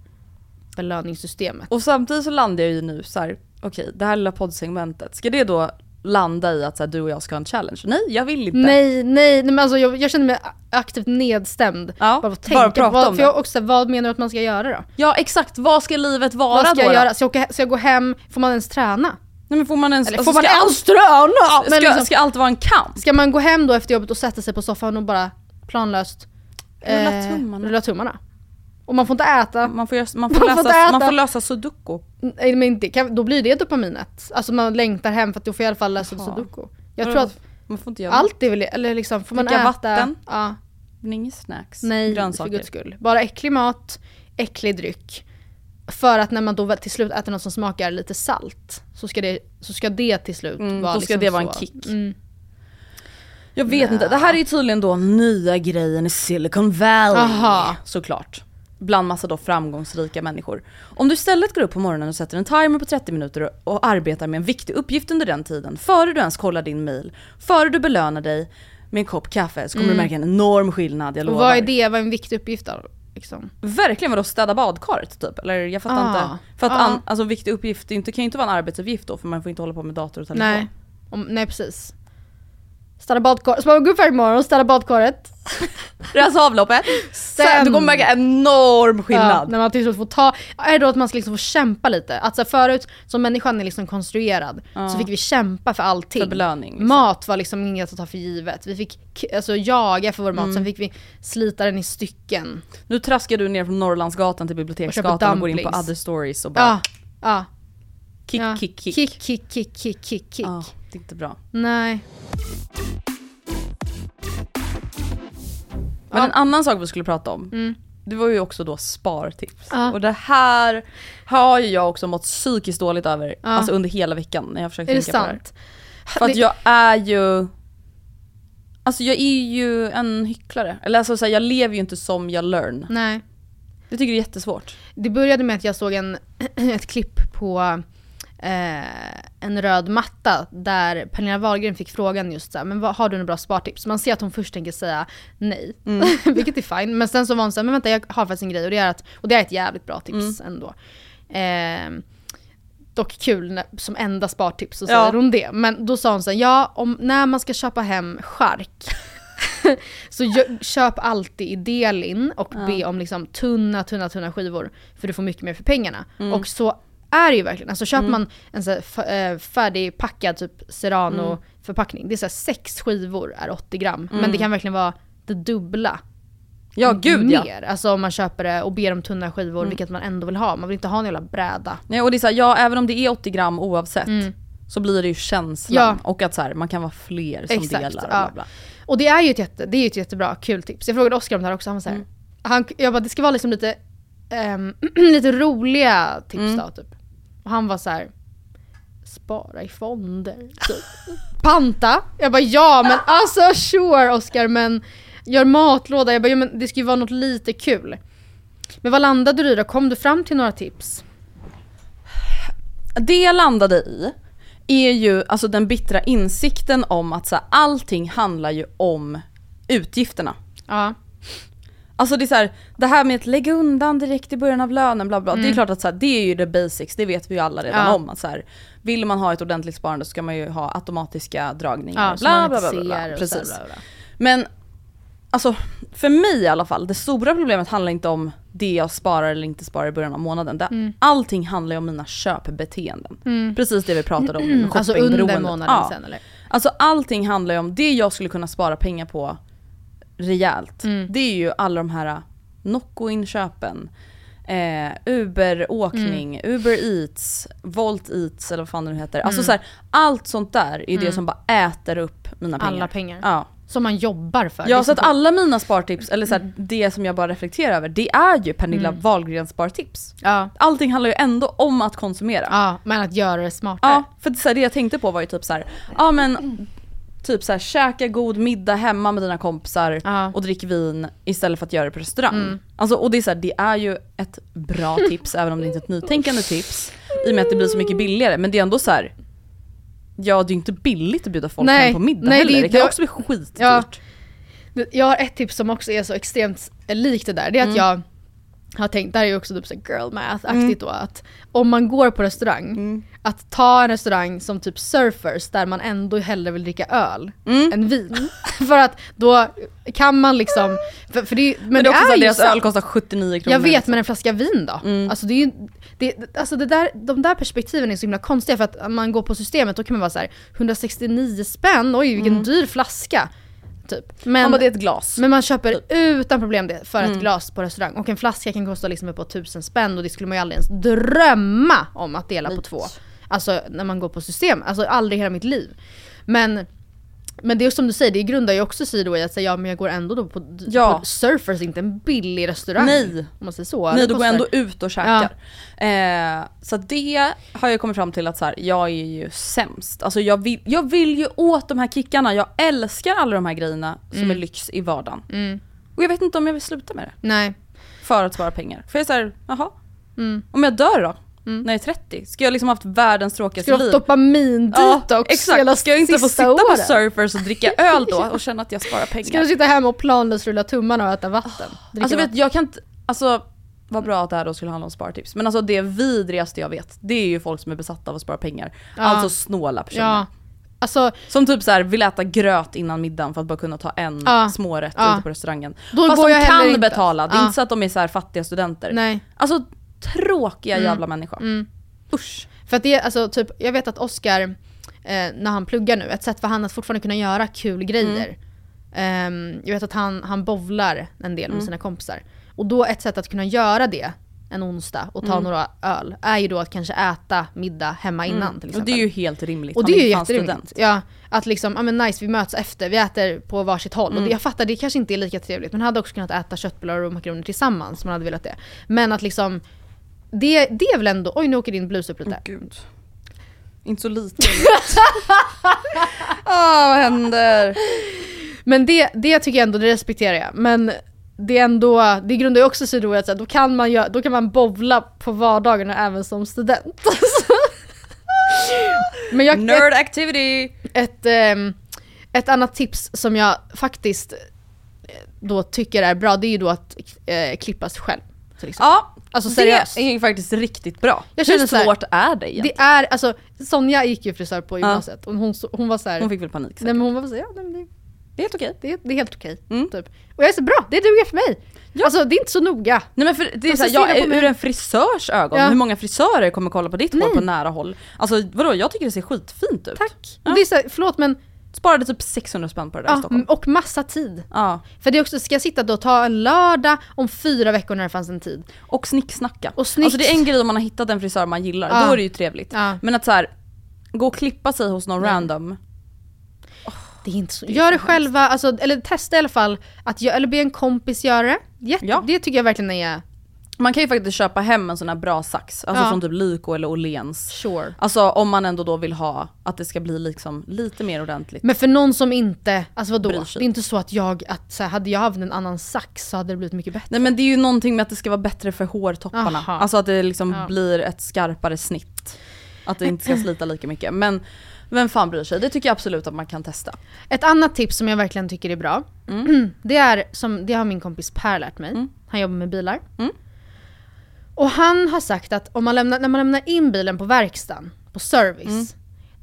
Speaker 3: belöningssystemet.
Speaker 2: Och samtidigt så landar jag ju nu så här, okej det här lilla poddsegmentet, ska det då landa i att så här, du och jag ska ha en challenge? Nej, jag vill inte.
Speaker 3: Nej, nej, nej men alltså jag, jag känner mig aktivt nedstämd.
Speaker 2: Ja,
Speaker 3: bara, att
Speaker 2: bara
Speaker 3: tänka,
Speaker 2: prata
Speaker 3: vad,
Speaker 2: om
Speaker 3: för jag också, vad menar du att man ska göra då?
Speaker 2: Ja exakt, vad ska livet vara
Speaker 3: Vad ska
Speaker 2: då?
Speaker 3: jag göra? Ska jag, åka, ska jag gå hem? Får man ens träna?
Speaker 2: Nej men får man ens,
Speaker 3: Eller
Speaker 2: alltså,
Speaker 3: får man ens Men
Speaker 2: ska,
Speaker 3: liksom,
Speaker 2: ska allt vara en kamp?
Speaker 3: ska man gå hem då efter jobbet och sätta sig på soffan och bara planlöst
Speaker 2: Rulla tummarna.
Speaker 3: rulla tummarna? Och man får inte äta,
Speaker 2: Man får, man [laughs]
Speaker 3: Man
Speaker 2: får,
Speaker 3: får inte
Speaker 2: lösa, man
Speaker 3: äta.
Speaker 2: får lösa sudoku.
Speaker 3: nej men kan, då blir det dopaminet. Alltså man längtar hem för att då får i alla fall läsa
Speaker 2: Jaha.
Speaker 3: sudoku. Jag tror att
Speaker 2: Man får inte göra
Speaker 3: allt är väl, eller liksom får man
Speaker 2: Dricka
Speaker 3: äta?
Speaker 2: vatten?
Speaker 3: Ja.
Speaker 2: Men inga snacks,
Speaker 3: Nej, för
Speaker 2: grönsaker.
Speaker 3: guds skull. Bara äcklig mat, äcklig dryck. För att när man då till slut äter något som smakar lite salt så ska det, så ska det till slut
Speaker 2: Mm,
Speaker 3: vara
Speaker 2: då ska
Speaker 3: liksom
Speaker 2: det vara en
Speaker 3: så.
Speaker 2: kick.
Speaker 3: Mm.
Speaker 2: Jag vet inte, det här är ju tydligen då nya grejen i Silicon Valley.
Speaker 3: Aha.
Speaker 2: Såklart. Bland massa då framgångsrika människor. Om du istället går upp på morgonen och sätter en timer på 30 minuter och, arbetar med en viktig uppgift under den tiden, före du ens kollar din mail, före du belönar dig med en kopp kaffe så kommer du märka en enorm skillnad, jag
Speaker 3: Mm. Och
Speaker 2: lovar.
Speaker 3: vad är det, vad är en viktig uppgift då? Liksom?
Speaker 2: Verkligen vadå städa badkaret typ? Eller jag fattar
Speaker 3: Ah,
Speaker 2: inte. För att
Speaker 3: ah.
Speaker 2: an, alltså viktig uppgift, det kan ju inte vara en arbetsuppgift då för man får inte hålla på med dator och telefon.
Speaker 3: Nej. Om, nej precis. Städa badkaret, så man går upp varje morgon och städa badkaret.
Speaker 2: Rensa avloppet. Sen,
Speaker 3: Sen-
Speaker 2: du kommer märka enorm
Speaker 3: Ja,
Speaker 2: skillnad.
Speaker 3: när man till slut får ta, är då att man ska liksom få kämpa lite? Att så förut, som människan är liksom konstruerad, så fick vi kämpa för allting.
Speaker 2: För belöning, liksom.
Speaker 3: Mat var liksom inget att ta för givet. Vi fick alltså, jaga för vår mat,
Speaker 2: Mm.
Speaker 3: sen fick vi slita den i stycken.
Speaker 2: Nu traskar du ner från Norrlandsgatan till Biblioteksgatan
Speaker 3: Och
Speaker 2: och, går in på other stories och bara
Speaker 3: Ja, ja.
Speaker 2: kick,
Speaker 3: ja.
Speaker 2: kick, kick,
Speaker 3: kick, kick, kick, kick, kick, kick.
Speaker 2: Ja, det är inte bra.
Speaker 3: Nej.
Speaker 2: Men
Speaker 3: Ja.
Speaker 2: en annan sak vi skulle prata om,
Speaker 3: Mm.
Speaker 2: det var ju också då spartips.
Speaker 3: Ja.
Speaker 2: Och det här har ju jag också mått psykiskt dåligt över,
Speaker 3: Ja.
Speaker 2: alltså under hela veckan när jag försökt tänka på det här.
Speaker 3: sant?
Speaker 2: För att jag är ju Alltså jag är ju en hycklare. Eller alltså så här, jag lever ju inte som jag learn.
Speaker 3: Nej.
Speaker 2: Jag tycker det är jättesvårt.
Speaker 3: Det började med att jag såg en, [clears throat] ett klipp på eh, en röd matta där Pernilla Wahlgren fick frågan just så här, men vad, har du några bra spartips? Man ser att hon först tänker säga nej, [laughs] vilket är fine. Men sen så var hon såhär, men vänta jag har faktiskt en grej och det är, att, och det är ett jävligt bra tips ändå. Eh, dock kul när, som enda spartips så säger
Speaker 2: Ja.
Speaker 3: hon det. Men då sa hon så här, ja om, när man ska köpa hem chark [laughs] så köp alltid i Delin och be om liksom tunna, tunna, tunna skivor. För du får mycket mer för pengarna.
Speaker 2: Mm.
Speaker 3: Och så är ju verkligen. Alltså köper man en så här eh, färdigpackad typ Serrano
Speaker 2: Mm.
Speaker 3: förpackning. Det är så här sex skivor är 80 gram. Men det kan verkligen vara det dubbla.
Speaker 2: Ja gud ja.
Speaker 3: mer. Alltså om man köper det och ber om tunna skivor, vilket man ändå vill ha. Man vill inte ha en jävla bräda.
Speaker 2: Nej, och det är så här, ja även om det är 80 gram oavsett så blir det ju känslan.
Speaker 3: Ja.
Speaker 2: Och att så här, man kan vara fler som
Speaker 3: Exakt,
Speaker 2: delar. Och
Speaker 3: ja.
Speaker 2: bla bla.
Speaker 3: Och det är ju ett, jätte, det är ett jättebra kul tips. Jag frågade Oskar om det här också, han var såhär, han, jag bara det ska vara liksom lite, ehm, [clears throat] lite roliga tips då typ. Och han var så här. spara i fonder. Typ. Panta? Jag bara ja men alltså sure Oskar men gör matlåda. Jag bara ja, men det ska ju vara något lite kul. Men vad landade du i då? Kom du fram till några tips?
Speaker 2: Det jag landade i är ju alltså den bittra insikten om att så här, allting handlar ju om utgifterna.
Speaker 3: Ja.
Speaker 2: Alltså det är så här, det här med att lägga undan direkt i början av lönen bla bla, det är klart att så här, det är ju the basics, det vet vi ju alla redan
Speaker 3: Mm. Ja.
Speaker 2: om. Att så här, vill man ha ett ordentligt sparande så ska man ju ha automatiska dragningar.
Speaker 3: Ja,
Speaker 2: bla, bla, bla, bla, bla. Precis.
Speaker 3: bla, bla.
Speaker 2: Men alltså för mig i alla fall, det stora problemet handlar inte om det jag sparar eller inte sparar i början av månaden. Det,
Speaker 3: Mm.
Speaker 2: Allting handlar ju om mina köpbeteenden. Precis det vi pratade om [clears throat] nu,
Speaker 3: Alltså under månaden
Speaker 2: Ja.
Speaker 3: sen eller?
Speaker 2: Alltså allting handlar ju om det jag skulle kunna spara pengar på rejält.
Speaker 3: Mm.
Speaker 2: Det är ju alla de här Nocco-inköpen, eh, Uber-åkning,
Speaker 3: Mm.
Speaker 2: Uber Eats, Volt Eats eller vad fan det nu heter.
Speaker 3: Mm.
Speaker 2: Alltså så här, allt sånt där är det som bara äter upp mina pengar.
Speaker 3: Alla pengar.
Speaker 2: Ja.
Speaker 3: Som man jobbar för.
Speaker 2: Ja så att alla mina spartips, eller så här, det som jag bara reflekterar över, det är ju Pernilla
Speaker 3: Mm.
Speaker 2: Wahlgrens spartips.
Speaker 3: Ja.
Speaker 2: Allting handlar ju ändå om att konsumera.
Speaker 3: ja, men att göra det smartare.
Speaker 2: Ja, för det, så här, det jag tänkte på var ju typ så här, ja men typ så här, käka god middag hemma med dina kompisar
Speaker 3: Ja.
Speaker 2: och drick vin istället för att göra det på restaurang. Alltså, och det är, så här, det är ju ett bra [laughs] tips även om det inte är ett nytänkande tips i och med att det blir så mycket billigare. Men det är ändå så här. Ja det är ju inte billigt att bjuda folk
Speaker 3: Nej,
Speaker 2: hem på middag
Speaker 3: nej,
Speaker 2: heller.
Speaker 3: det-
Speaker 2: Det, kan
Speaker 3: det-
Speaker 2: också bli skitdyrt.
Speaker 3: Ja. Jag har ett tips som också är så extremt likt det där. Det är att jag har tänkt, det här är ju också typ så girl math-aktigt då, att om man går på restaurang, att ta en restaurang som typ surfers där man ändå hellre vill dricka öl än vin. [laughs] för att då kan man liksom, för, för det, men,
Speaker 2: Men det är också så
Speaker 3: ju
Speaker 2: deras öl kostar 79 kronor.
Speaker 3: Jag vet
Speaker 2: liksom.
Speaker 3: men en flaska vin då? Alltså, det är ju, det, alltså det där, de där perspektiven är så himla konstiga för att om man går på systemet då kan man vara så här 169 spänn, oj vilken dyr flaska. Typ. Men,
Speaker 2: Man bara, det är ett glas.
Speaker 3: men man köper utan problem det för
Speaker 2: Mm.
Speaker 3: ett glas på restaurang. Och en flaska kan kosta liksom uppåt 1000 spänn och det skulle man ju aldrig ens drömma om att dela på två. Alltså när man går på system, alltså aldrig i hela mitt liv. Men men det är som du säger, det grundar ju också sig då i att säga ja men jag går ändå då på,
Speaker 2: Ja.
Speaker 3: på Surfers, inte en billig restaurang.
Speaker 2: Nej.
Speaker 3: Om man säger så.
Speaker 2: Nej då går ändå ut och käkar. Eh, så det har jag kommit fram till att så här, jag är ju sämst. Alltså jag vill, jag vill ju åt de här kickarna, jag älskar alla de här grejerna som är lyx i vardagen.
Speaker 3: Mm.
Speaker 2: Och jag vet inte om jag vill sluta med det.
Speaker 3: Nej.
Speaker 2: För att spara pengar. För jag är såhär, jaha. Om jag dör då? När jag är 30? Ska jag liksom haft världens tråkigaste
Speaker 3: Ska du ha
Speaker 2: liv?
Speaker 3: dopamin-detox
Speaker 2: exakt.
Speaker 3: hela
Speaker 2: Ska jag inte få sitta på
Speaker 3: åren?
Speaker 2: surfers och dricka öl då [laughs] och känna att jag sparar pengar?
Speaker 3: Ska du sitta hemma och planlöst rulla tummarna och äta vatten? Dricka
Speaker 2: Alltså vet, jag kan inte, alltså vad bra att det här då skulle handla om spartips. Men alltså det vidrigaste jag vet, det är ju folk som är besatta av att spara pengar.
Speaker 3: Ja.
Speaker 2: Alltså snåla personer.
Speaker 3: Ja. Alltså,
Speaker 2: Som typ så här vill äta gröt innan middagen för att bara kunna ta en
Speaker 3: Ja.
Speaker 2: smårätt
Speaker 3: Ja.
Speaker 2: ute på restaurangen.
Speaker 3: Då
Speaker 2: Fast
Speaker 3: går
Speaker 2: de kan
Speaker 3: inte.
Speaker 2: betala, det är
Speaker 3: Ja.
Speaker 2: inte så att de är så fattiga studenter.
Speaker 3: nej.
Speaker 2: Alltså tråkiga
Speaker 3: Mm.
Speaker 2: jävla människor. Usch.
Speaker 3: För att det är alltså typ, jag vet att Oscar, eh, när han pluggar nu, ett sätt för han att fortfarande kunna göra kul grejer. Ehm, jag vet att han, han bovlar en del med sina kompisar. Och då ett sätt att kunna göra det en onsdag och ta några öl är ju då att kanske äta middag hemma innan till
Speaker 2: Och
Speaker 3: exempel.
Speaker 2: det är ju helt rimligt.
Speaker 3: Och det är ju jätterimligt. Ja, att liksom, ja men nice vi möts efter, vi äter på varsitt håll.
Speaker 2: Mm.
Speaker 3: Och det, jag fattar, det kanske inte är lika trevligt. Man hade också kunnat äta köttbullar och makaroner tillsammans om man hade velat det. Men att liksom, det, det är väl ändå, oj nu åker din blus upp lite.
Speaker 2: Gud. Inte så lite. [laughs] Ah, vad händer?
Speaker 3: Men det, det tycker jag ändå, det respekterar jag. Men det är ändå, det grundar ju också sig då att då kan man, göra, då kan man bovla på vardagarna även som student. [laughs] Men jag,
Speaker 2: Nerd activity!
Speaker 3: ett, ehm, ett annat tips som jag faktiskt eh, då tycker är bra, det är ju då att eh, klippas själv.
Speaker 2: Ja,
Speaker 3: Alltså seriöst.
Speaker 2: det är faktiskt riktigt bra.
Speaker 3: Jag
Speaker 2: Hur
Speaker 3: så här-
Speaker 2: svårt är det egentligen?
Speaker 3: Det är, alltså Sonja gick ju frisör på gymnasiet och hon, hon var så här,
Speaker 2: Hon fick väl panik säkert.
Speaker 3: nej men hon var så här, ja nej, det,
Speaker 2: Det är helt okej.
Speaker 3: det, är- det är helt okej.
Speaker 2: Mm.
Speaker 3: Typ. Och jag är så bra, det duger för mig. Alltså det är inte så noga.
Speaker 2: Nej men för det är
Speaker 3: som stirrar
Speaker 2: jag, ur en frisörs ögon,
Speaker 3: Ja.
Speaker 2: hur många frisörer kommer kolla på ditt hår
Speaker 3: Nej.
Speaker 2: på nära håll? Alltså vadå, jag tycker det ser skitfint ut.
Speaker 3: Tack.
Speaker 2: Ja.
Speaker 3: Det är så här, förlåt men,
Speaker 2: Sparade typ 600 spänn på det där i
Speaker 3: ja,
Speaker 2: Stockholm.
Speaker 3: och massa tid.
Speaker 2: Ja.
Speaker 3: För det är också, ska jag sitta då och ta en lördag om fyra veckor när det fanns en tid?
Speaker 2: Och snicksnacka.
Speaker 3: Och snick-
Speaker 2: Alltså det är en grej om man har hittat en frisör man gillar,
Speaker 3: Ja.
Speaker 2: då är det ju trevligt.
Speaker 3: Ja.
Speaker 2: Men att så här, gå och klippa sig hos någon
Speaker 3: Nej.
Speaker 2: random.
Speaker 3: Det är inte så.
Speaker 2: är
Speaker 3: Gör det själva, alltså, eller testa i alla fall att eller be en kompis göra det. Jätte,
Speaker 2: Ja.
Speaker 3: Det tycker jag verkligen är
Speaker 2: Man kan ju faktiskt köpa hem en sån här bra sax, alltså
Speaker 3: Ja.
Speaker 2: från typ Lyko eller Åhléns.
Speaker 3: sure.
Speaker 2: Alltså om man ändå då vill ha att det ska bli liksom lite mer ordentligt.
Speaker 3: Men för någon som inte, alltså vadå? Det är inte så att jag, att så här, hade jag haft en annan sax så hade det blivit mycket bättre.
Speaker 2: Nej men det är ju någonting med att det ska vara bättre för hårtopparna.
Speaker 3: Aha.
Speaker 2: Alltså att det liksom
Speaker 3: Ja.
Speaker 2: blir ett skarpare snitt. Att det inte ska slita lika mycket. Men vem fan bryr sig? Det tycker jag absolut att man kan testa.
Speaker 3: Ett annat tips som jag verkligen tycker är bra, [clears throat] det är som, det har min kompis Per lärt mig. Han jobbar med bilar.
Speaker 2: Mm.
Speaker 3: Och han har sagt att om man lämnar, när man lämnar in bilen på verkstaden, på service,
Speaker 2: Mm.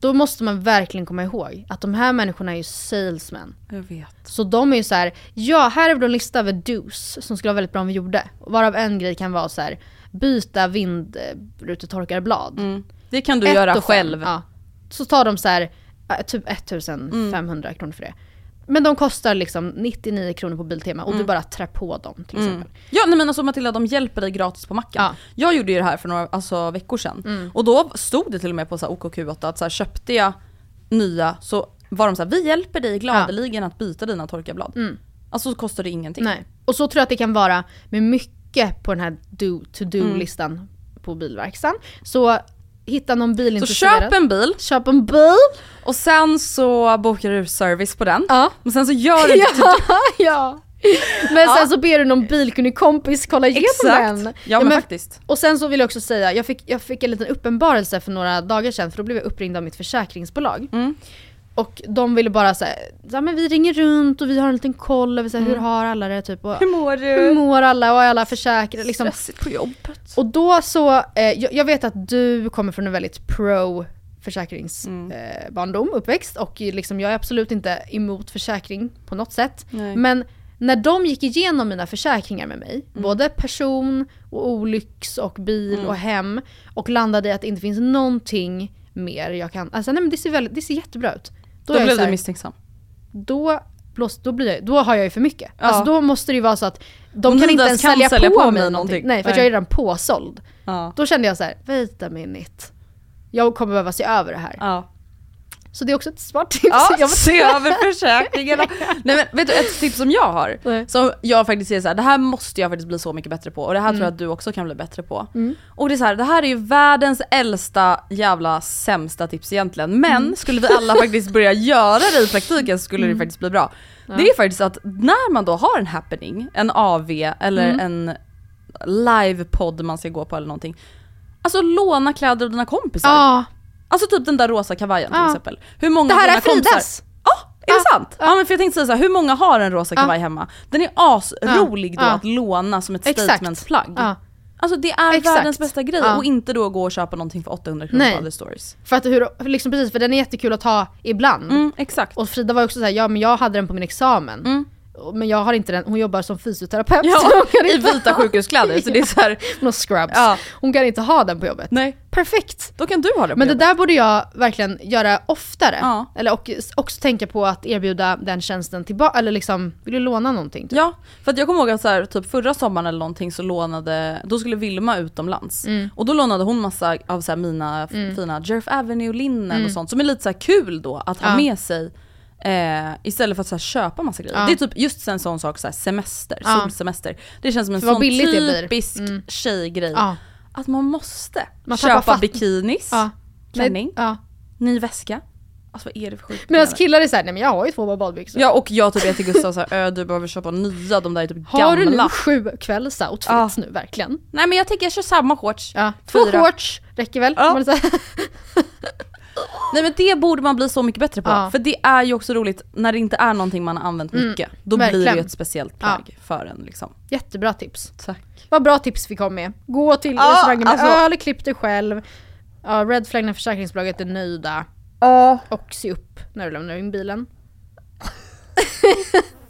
Speaker 3: då måste man verkligen komma ihåg att de här människorna är ju salesmen.
Speaker 2: Jag vet.
Speaker 3: Så de är ju så här: ja här är då en lista över dos som skulle vara väldigt bra om vi gjorde. Varav en grej kan vara så här: byta vindrutetorkarblad.
Speaker 2: Mm. Det kan du
Speaker 3: Ett
Speaker 2: göra själv.
Speaker 3: Ja. Så tar de så här, äh, typ 1500 kronor för det. Men de kostar liksom 99 kronor på Biltema och du bara trär på dem till exempel.
Speaker 2: Ja nej men alltså Matilda, de hjälper dig gratis på macken.
Speaker 3: Ja.
Speaker 2: Jag gjorde ju det här för några alltså, veckor sedan. Och då stod det till och med på så här OKQ8 att så här, köpte jag nya så var de så här, vi hjälper dig gladeligen att byta dina torkarblad. Alltså så kostar det ingenting.
Speaker 3: Nej. Och så tror jag att det kan vara med mycket på den här do, to-do-listan på bilverkstaden. Så hitta någon
Speaker 2: Så
Speaker 3: bilintresserad.
Speaker 2: köp en bil
Speaker 3: köp en bil!
Speaker 2: och sen så bokar du service på den.
Speaker 3: Ja.
Speaker 2: Och sen så gör du [laughs]
Speaker 3: Ja, [laughs] ja. Men sen så ber du någon bilkunnig kompis kolla igenom
Speaker 2: Exakt.
Speaker 3: den.
Speaker 2: Ja, men faktiskt.
Speaker 3: Och sen så vill jag också säga, jag fick, jag fick en liten uppenbarelse för några dagar sedan för då blev jag uppringd av mitt försäkringsbolag.
Speaker 2: Mm.
Speaker 3: Och de ville bara säga, ja men vi ringer runt och vi har en liten koll över så här, hur har alla det typ och
Speaker 2: Mm. Hur mår
Speaker 3: hur
Speaker 2: du?
Speaker 3: mår alla och alla försäkrade liksom.
Speaker 2: Stressigt på jobbet.
Speaker 3: Och då så, eh, jag, jag vet att du kommer från en väldigt pro försäkringsbarndom, eh, barndom, uppväxt och liksom, jag är absolut inte emot försäkring på något sätt.
Speaker 2: Nej.
Speaker 3: Men när de gick igenom mina försäkringar med mig,
Speaker 2: Mm.
Speaker 3: både person och olycks och bil och hem och landade i att det inte finns någonting mer jag kan, alltså nej men det ser, väldigt, det ser jättebra ut.
Speaker 2: Då,
Speaker 3: jag
Speaker 2: blev du misstänksam.
Speaker 3: då, blås, då, blir jag, då har jag ju för mycket.
Speaker 2: Ja.
Speaker 3: Alltså då måste det ju vara så att de
Speaker 2: Om
Speaker 3: kan inte ens
Speaker 2: kan
Speaker 3: sälja,
Speaker 2: sälja
Speaker 3: på,
Speaker 2: på
Speaker 3: mig någonting.
Speaker 2: någonting.
Speaker 3: Nej, för
Speaker 2: Nej.
Speaker 3: jag är redan påsåld.
Speaker 2: Ja.
Speaker 3: Då kände jag så här, wait a minute. Jag kommer behöva se över det här.
Speaker 2: Ja.
Speaker 3: Så det är också ett smart tips.
Speaker 2: Ja, [laughs]
Speaker 3: jag
Speaker 2: se över försäkringarna. Nej men vet du ett tips som jag har,
Speaker 3: Nej.
Speaker 2: som jag faktiskt ser så här, det här måste jag faktiskt bli så mycket bättre på och det här tror jag att du också kan bli bättre på. Och det är så här, det här är ju världens äldsta jävla sämsta tips egentligen, men skulle vi alla faktiskt börja göra det i praktiken så skulle det faktiskt bli bra. Det är faktiskt att när man då har en happening, en AV eller en livepodd man ska gå på eller någonting, alltså låna kläder av dina kompisar.
Speaker 3: Ja,
Speaker 2: Alltså typ den där rosa kavajen till exempel. Hur många
Speaker 3: det här är
Speaker 2: kompisar-
Speaker 3: Fridas!
Speaker 2: Ja, är det sant? Ja. men för jag tänkte säga så här, hur många har en rosa kavaj hemma? Den är asrolig då
Speaker 3: Ja.
Speaker 2: att låna som ett.
Speaker 3: Ja.
Speaker 2: Alltså det är
Speaker 3: Exakt.
Speaker 2: världens bästa grej och inte då gå och köpa någonting för 800 kronor
Speaker 3: Nej.
Speaker 2: på other stories.
Speaker 3: För att hur, liksom precis, för den är jättekul att ha ibland.
Speaker 2: Mm, exakt.
Speaker 3: Och Frida var också såhär, ja men jag hade den på min examen.
Speaker 2: Mm.
Speaker 3: Men jag har inte den, hon jobbar som fysioterapeut.
Speaker 2: Ja, [laughs] i vita sjukhuskläder så det är så här, [laughs]
Speaker 3: har scrubs.
Speaker 2: Ja.
Speaker 3: Hon kan inte ha den på jobbet.
Speaker 2: nej,
Speaker 3: Perfekt!
Speaker 2: då kan du ha det på
Speaker 3: Men det
Speaker 2: jobbet.
Speaker 3: där borde jag verkligen göra oftare.
Speaker 2: Ja.
Speaker 3: Eller och, också tänka på att erbjuda den tjänsten tillbaka, eller liksom, vill du låna någonting? Typ?
Speaker 2: Ja, för att jag kommer ihåg att så här, typ förra sommaren eller någonting så lånade, då skulle Vilma utomlands.
Speaker 3: Mm.
Speaker 2: Och då lånade hon massa av så mina f- fina Jerf Avenue-linnen och sånt som är lite så kul då att ha
Speaker 3: Mm.
Speaker 2: Med sig. Eh, istället för att så här, köpa massa grejer.
Speaker 3: Ja.
Speaker 2: Det är typ just en sån sak, så här, semester,
Speaker 3: Ja.
Speaker 2: solsemester. Det känns som en sån typisk
Speaker 3: Mm.
Speaker 2: tjejgrej.
Speaker 3: Ja.
Speaker 2: Att man måste
Speaker 3: Man
Speaker 2: köpa bikinis,
Speaker 3: Ja.
Speaker 2: klänning,
Speaker 3: Ja.
Speaker 2: ny väska. Alltså vad är det för sjukt?
Speaker 3: Medan killar är såhär, nej men jag har ju två badbyxor.
Speaker 2: Ja och jag typ är till Gustav såhär, "Ö, du behöver köpa nya, de där är typ [laughs]
Speaker 3: har
Speaker 2: gamla.
Speaker 3: du nu sju kvällsoutfits
Speaker 2: Ja.
Speaker 3: nu verkligen?
Speaker 2: Nej men jag tänker jag kör samma shorts.
Speaker 3: Ja, två
Speaker 2: Fyra.
Speaker 3: shorts räcker väl?
Speaker 2: Ja. [laughs] Nej men det borde man bli så mycket bättre på.
Speaker 3: Ja.
Speaker 2: För det är ju också roligt när det inte är någonting man har använt
Speaker 3: Mm,
Speaker 2: mycket. Då blir det
Speaker 3: verkligen.
Speaker 2: ju ett speciellt plagg för en liksom.
Speaker 3: Jättebra tips.
Speaker 2: Tack.
Speaker 3: Vad bra tips vi kom med. Gå till
Speaker 2: Ja,
Speaker 3: restaurangen med
Speaker 2: alltså-
Speaker 3: öl, klipp dig själv. Ja, Red flag när försäkringsbolaget är nöjda. Och se upp när du lämnar in bilen. [laughs]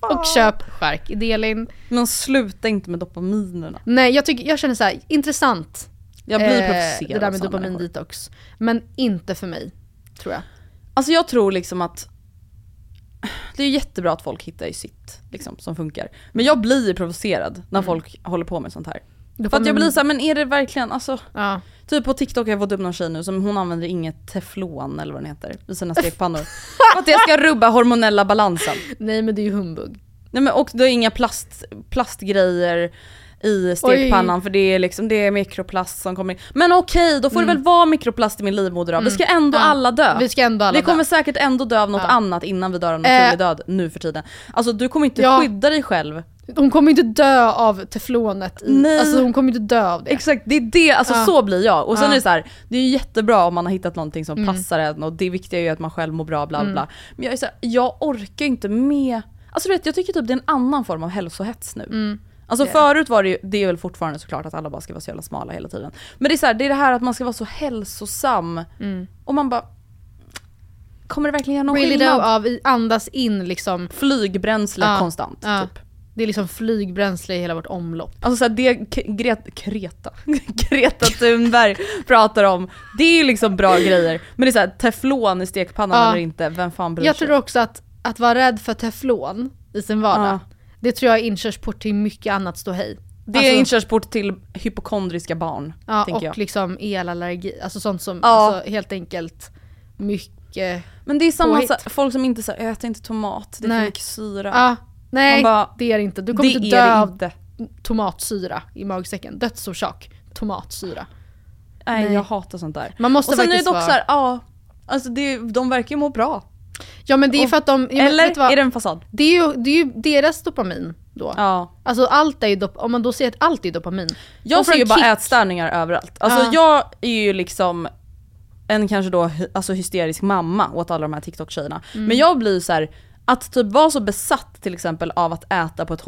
Speaker 3: och köp skärk i Delin.
Speaker 2: Men sluta inte med dopaminerna.
Speaker 3: Nej jag, tycker, jag känner så här, intressant.
Speaker 2: Jag blir
Speaker 3: eh,
Speaker 2: provocerad
Speaker 3: Det där med
Speaker 2: såna
Speaker 3: dopamin
Speaker 2: människor.
Speaker 3: detox. Men inte för mig, tror jag.
Speaker 2: Alltså jag tror liksom att det är jättebra att folk hittar ju sitt liksom, som funkar. Men jag blir provocerad när folk håller på med sånt här. För att jag blir såhär, men är det verkligen, alltså
Speaker 3: Ja.
Speaker 2: Typ på TikTok har jag fått upp någon tjej nu som hon använder inget teflon eller vad den heter i sina [laughs] stekpannor. För att det ska rubba hormonella balansen.
Speaker 3: Nej men det är ju humbug.
Speaker 2: Nej men och det är inga plast, plastgrejer i stekpannan för det är liksom det är mikroplast som kommer in. Men okej, då får det väl vara mikroplast i min livmoder då. Vi ska ändå
Speaker 3: Mm. Ja.
Speaker 2: alla dö.
Speaker 3: Vi ska ändå alla
Speaker 2: vi kommer
Speaker 3: dö.
Speaker 2: säkert ändå dö av något
Speaker 3: Ja.
Speaker 2: annat innan vi dör av naturlig
Speaker 3: Eh.
Speaker 2: död nu för tiden. Alltså du kommer inte
Speaker 3: Ja.
Speaker 2: skydda dig själv.
Speaker 3: Hon kommer inte dö av teflonet i,
Speaker 2: Nej.
Speaker 3: alltså hon kommer inte dö av det.
Speaker 2: Exakt, det är det, alltså
Speaker 3: Ja.
Speaker 2: så blir jag. Och sen
Speaker 3: Ja.
Speaker 2: är det så här, det är jättebra om man har hittat någonting som
Speaker 3: Mm.
Speaker 2: passar en och det viktiga är ju att man själv mår bra bla bla. Men jag är så här, jag orkar inte med, alltså du vet jag tycker typ det är en annan form av hälsohets nu.
Speaker 3: Mm.
Speaker 2: Alltså
Speaker 3: är
Speaker 2: förut var det ju, det är väl fortfarande såklart att alla bara ska vara så jävla smala hela tiden. Men det är så här, det är det här att man ska vara så hälsosam.
Speaker 3: Mm.
Speaker 2: Och man bara, kommer det verkligen göra någon
Speaker 3: Really
Speaker 2: skillnad?
Speaker 3: av andas in liksom.
Speaker 2: Flygbränsle
Speaker 3: Ja,
Speaker 2: konstant
Speaker 3: ja.
Speaker 2: typ.
Speaker 3: Det är liksom flygbränsle i hela vårt omlopp.
Speaker 2: Alltså så här, det Gret, Greta, [laughs] Greta Thunberg pratar om, det är ju liksom bra grejer. Men det är såhär, teflon i stekpannan
Speaker 3: Ja.
Speaker 2: eller inte, vem fan bryr
Speaker 3: Jag
Speaker 2: sig?
Speaker 3: tror också att, att vara rädd för teflon i sin vardag. Det tror jag är inkörsport till mycket annat ståhej.
Speaker 2: Det är
Speaker 3: Alltså-
Speaker 2: inkörsport till hypokondriska barn,
Speaker 3: Ja, och
Speaker 2: jag.
Speaker 3: liksom elallergi, alltså sånt som,
Speaker 2: Ja.
Speaker 3: alltså helt enkelt mycket...
Speaker 2: Men det är samma, så folk som inte säger äter inte tomat, det är
Speaker 3: Nej.
Speaker 2: för mycket syra.
Speaker 3: Ja, nej
Speaker 2: bara,
Speaker 3: det är det inte. Du kommer inte dö av tomatsyra i magsäcken. Dödsorsak, tomatsyra.
Speaker 2: Nej,
Speaker 3: Nej.
Speaker 2: jag hatar sånt där.
Speaker 3: Man måste
Speaker 2: och sen är det dock
Speaker 3: vara-
Speaker 2: såhär, ja, alltså det, de verkar ju må bra.
Speaker 3: Ja men det är
Speaker 2: Och-
Speaker 3: för att de... ja,
Speaker 2: Eller är det en fasad?
Speaker 3: Det är, ju, det är ju deras dopamin då.
Speaker 2: Ja.
Speaker 3: Alltså allt är ju dop- om man då säger att allt är dopamin.
Speaker 2: Jag ser ju bara ätstörningar överallt. Alltså
Speaker 3: Ja.
Speaker 2: jag är ju liksom en kanske då alltså hysterisk mamma åt alla de här TikTok-tjejerna.
Speaker 3: Mm.
Speaker 2: Men jag blir så här att typ vara så besatt till exempel av att äta på ett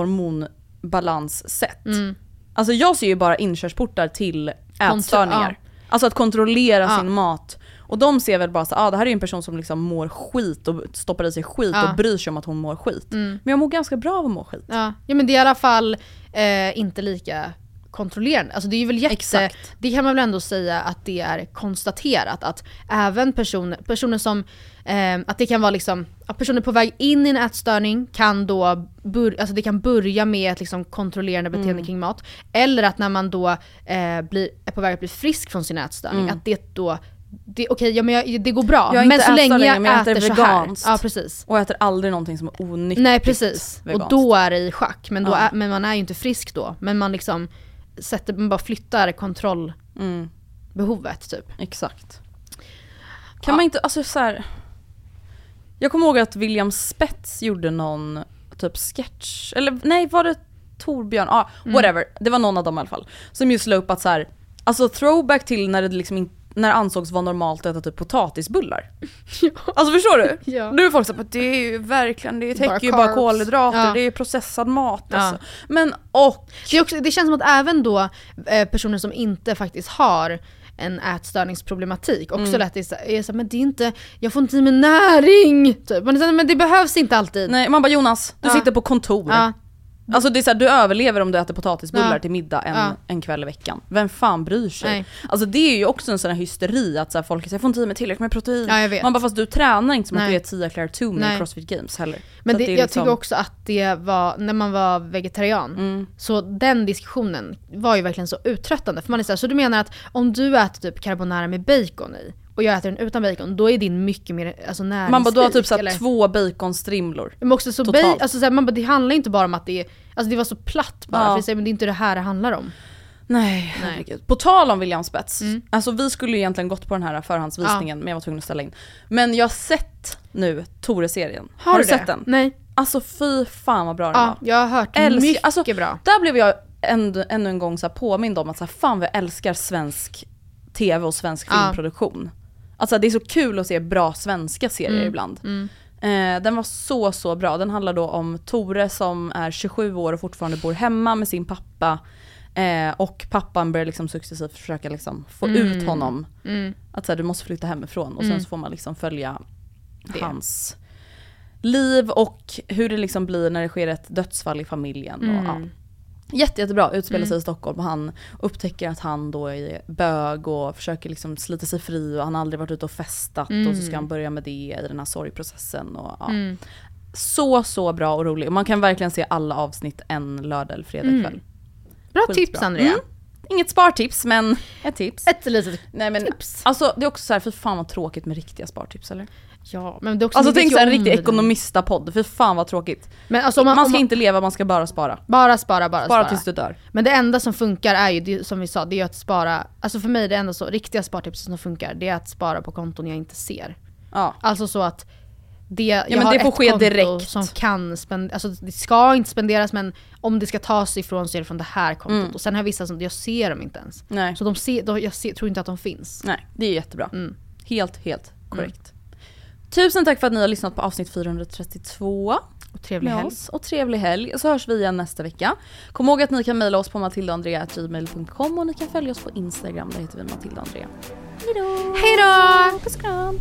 Speaker 2: hormonbalanssätt.
Speaker 3: Mm.
Speaker 2: Alltså jag ser ju bara inkörsportar till
Speaker 3: Kontro-
Speaker 2: ätstörningar. Alltså att kontrollera
Speaker 3: Ja.
Speaker 2: sin mat. Och de ser väl bara så ah, det här är en person som liksom mår skit och stoppar i sig skit
Speaker 3: Ja.
Speaker 2: och bryr sig om att hon mår skit.
Speaker 3: Mm.
Speaker 2: Men jag mår ganska bra av att må skit.
Speaker 3: Ja. ja men det är i alla fall eh, inte lika kontrollerande. Alltså det är väl jätte,
Speaker 2: Exakt.
Speaker 3: det kan man väl ändå säga att det är konstaterat att även personer, personer som, eh, att det kan vara liksom, att personer på väg in i en ätstörning kan då, bör, alltså det kan börja med ett liksom kontrollerande beteende
Speaker 2: Mm.
Speaker 3: kring mat. Eller att när man då eh, blir, är på väg att bli frisk från sin ätstörning,
Speaker 2: Mm.
Speaker 3: att det då det, okej, ja, men jag, det går bra.
Speaker 2: Jag
Speaker 3: men så länge jag
Speaker 2: men jag äter
Speaker 3: äter så här.
Speaker 2: veganskt.
Speaker 3: Ja precis.
Speaker 2: Och äter aldrig någonting som är onyttigt
Speaker 3: Nej precis, och
Speaker 2: veganskt.
Speaker 3: då är det i schack. Men, då
Speaker 2: Ja.
Speaker 3: är, men man är ju inte frisk då. Men man liksom sätter, man bara flyttar kontrollbehovet
Speaker 2: Mm.
Speaker 3: typ.
Speaker 2: Exakt. Kan man inte, alltså så här. Jag kommer ihåg att William Spets gjorde någon typ sketch, eller nej var det Torbjörn? Ja,
Speaker 3: Mm.
Speaker 2: whatever. Det var någon av dem i alla fall. Som just la upp att så här, alltså throwback till när det liksom inte när det ansågs vara normalt att äta typ potatisbullar. [laughs] Alltså förstår du?
Speaker 3: Ja.
Speaker 2: Nu är folk såhär, det är ju verkligen, det täcker
Speaker 3: Bara
Speaker 2: ju bara kolhydrater,
Speaker 3: Ja.
Speaker 2: det är processad mat
Speaker 3: Ja.
Speaker 2: alltså. Men och,
Speaker 3: Det, också, det känns som att även då eh, personer som inte faktiskt har en ätstörningsproblematik också
Speaker 2: Mm.
Speaker 3: lätt är så- är så, men det är inte, jag får inte i mig näring! Typ. Men, men det behövs inte alltid.
Speaker 2: nej man bara Jonas, du
Speaker 3: Ja.
Speaker 2: sitter på kontor.
Speaker 3: Ja.
Speaker 2: Alltså det är såhär, du överlever om du äter potatisbullar
Speaker 3: Ja.
Speaker 2: till middag en,
Speaker 3: Ja.
Speaker 2: en kväll i veckan. Vem fan bryr sig?
Speaker 3: Nej.
Speaker 2: Alltså det är ju också en sån här hysteri att så här, folk säger jag får inte i mig tillräckligt med protein.
Speaker 3: Ja.
Speaker 2: Man bara fast du tränar inte som att
Speaker 3: Nej.
Speaker 2: du är Tia Claire Toomey i Crossfit Games heller.
Speaker 3: Men
Speaker 2: Så
Speaker 3: det,
Speaker 2: att är
Speaker 3: jag
Speaker 2: liksom-
Speaker 3: tycker också att det var, när man var vegetarian,
Speaker 2: Mm.
Speaker 3: så den diskussionen var ju verkligen så uttröttande. För man är så, här, så du menar att om du äter typ carbonara med bacon i, och jag äter den utan bacon, då är din mycket mer alltså, näringsrik?
Speaker 2: Man bara du har typ så här
Speaker 3: eller?
Speaker 2: två baconstrimlor.
Speaker 3: Men också så
Speaker 2: totalt.
Speaker 3: ba- alltså, så här, man bara, det handlar inte bara om att det är, alltså det var så platt bara,
Speaker 2: Ja.
Speaker 3: för är, men det är inte det här det handlar om.
Speaker 2: Nej,
Speaker 3: Nej.
Speaker 2: herregud. På tal om William Spets.
Speaker 3: Mm.
Speaker 2: Alltså vi skulle ju egentligen gått på den här förhandsvisningen men jag var tvungen att ställa in. Men jag har sett nu Tore-serien. Har, du
Speaker 3: det?
Speaker 2: sett den?
Speaker 3: Nej.
Speaker 2: Alltså fy fan vad bra den
Speaker 3: Ja,
Speaker 2: var.
Speaker 3: jag har hört
Speaker 2: Älskar-
Speaker 3: mycket
Speaker 2: alltså,
Speaker 3: bra.
Speaker 2: Där blev jag ännu, ännu en gång så här påmind om att så här, fan vad jag älskar svensk tv och svensk
Speaker 3: Ja.
Speaker 2: filmproduktion. Alltså det är så kul att se bra svenska serier
Speaker 3: Mm,
Speaker 2: ibland. Eh, den var så så bra. Den handlar då om Tore som är 27 år och fortfarande bor hemma med sin pappa. Eh, och pappan börjar liksom successivt försöka liksom få ut honom.
Speaker 3: Mm.
Speaker 2: Att så här, du måste flytta hemifrån och sen så får man liksom följa
Speaker 3: Det.
Speaker 2: hans liv och hur det liksom blir när det sker ett dödsfall i familjen. Och, ja. Jätte, jättebra, utspelar sig i Stockholm och han upptäcker att han då är bög och försöker liksom slita sig fri och han har aldrig varit ute och festat och så ska han börja med det i den här sorgprocessen. Och, ja. Så, så bra och rolig. Och man kan verkligen se alla avsnitt en lördag eller fredag kväll.
Speaker 3: Bra
Speaker 2: Skitbra.
Speaker 3: tips Andrea.
Speaker 2: Mm. Inget spartips men ett tips.
Speaker 3: Ett litet
Speaker 2: Nej men
Speaker 3: tips.
Speaker 2: alltså det är också så här, för fan vad tråkigt med riktiga spartips eller?
Speaker 3: Ja, men det är också,
Speaker 2: Alltså tänk såhär en riktig ekonomista-podd, för fan vad tråkigt.
Speaker 3: Men alltså man,
Speaker 2: Man ska
Speaker 3: man,
Speaker 2: inte leva, man ska bara spara.
Speaker 3: bara spara, bara
Speaker 2: Spara
Speaker 3: spara.
Speaker 2: tills du dör.
Speaker 3: Men det enda som funkar är ju, det, som vi sa, det är att spara, alltså för mig det enda så, riktiga spartips som funkar, det är att spara på konton jag inte ser.
Speaker 2: Ja.
Speaker 3: Alltså så att det, jag
Speaker 2: men
Speaker 3: har
Speaker 2: det får
Speaker 3: ett
Speaker 2: ske
Speaker 3: konto
Speaker 2: direkt.
Speaker 3: som kan spenderas, alltså det ska inte spenderas men om det ska tas ifrån så är det från det här kontot.
Speaker 2: Mm.
Speaker 3: Och sen har jag vissa som, jag ser dem inte ens.
Speaker 2: Nej.
Speaker 3: Så de ser, de, jag ser, tror inte att de finns.
Speaker 2: Nej, det är jättebra.
Speaker 3: Mm.
Speaker 2: Helt, helt korrekt. Tusen tack för att ni har lyssnat på avsnitt 432
Speaker 3: Och trevlig helg.
Speaker 2: oss. Och trevlig helg. Så hörs vi igen nästa vecka. Kom ihåg att ni kan mejla oss på matildaandrea.gmail.com och ni kan följa oss på Instagram, där heter vi Matilda Andrea. Hejdå!
Speaker 3: Hejdå!
Speaker 2: Puss och kram!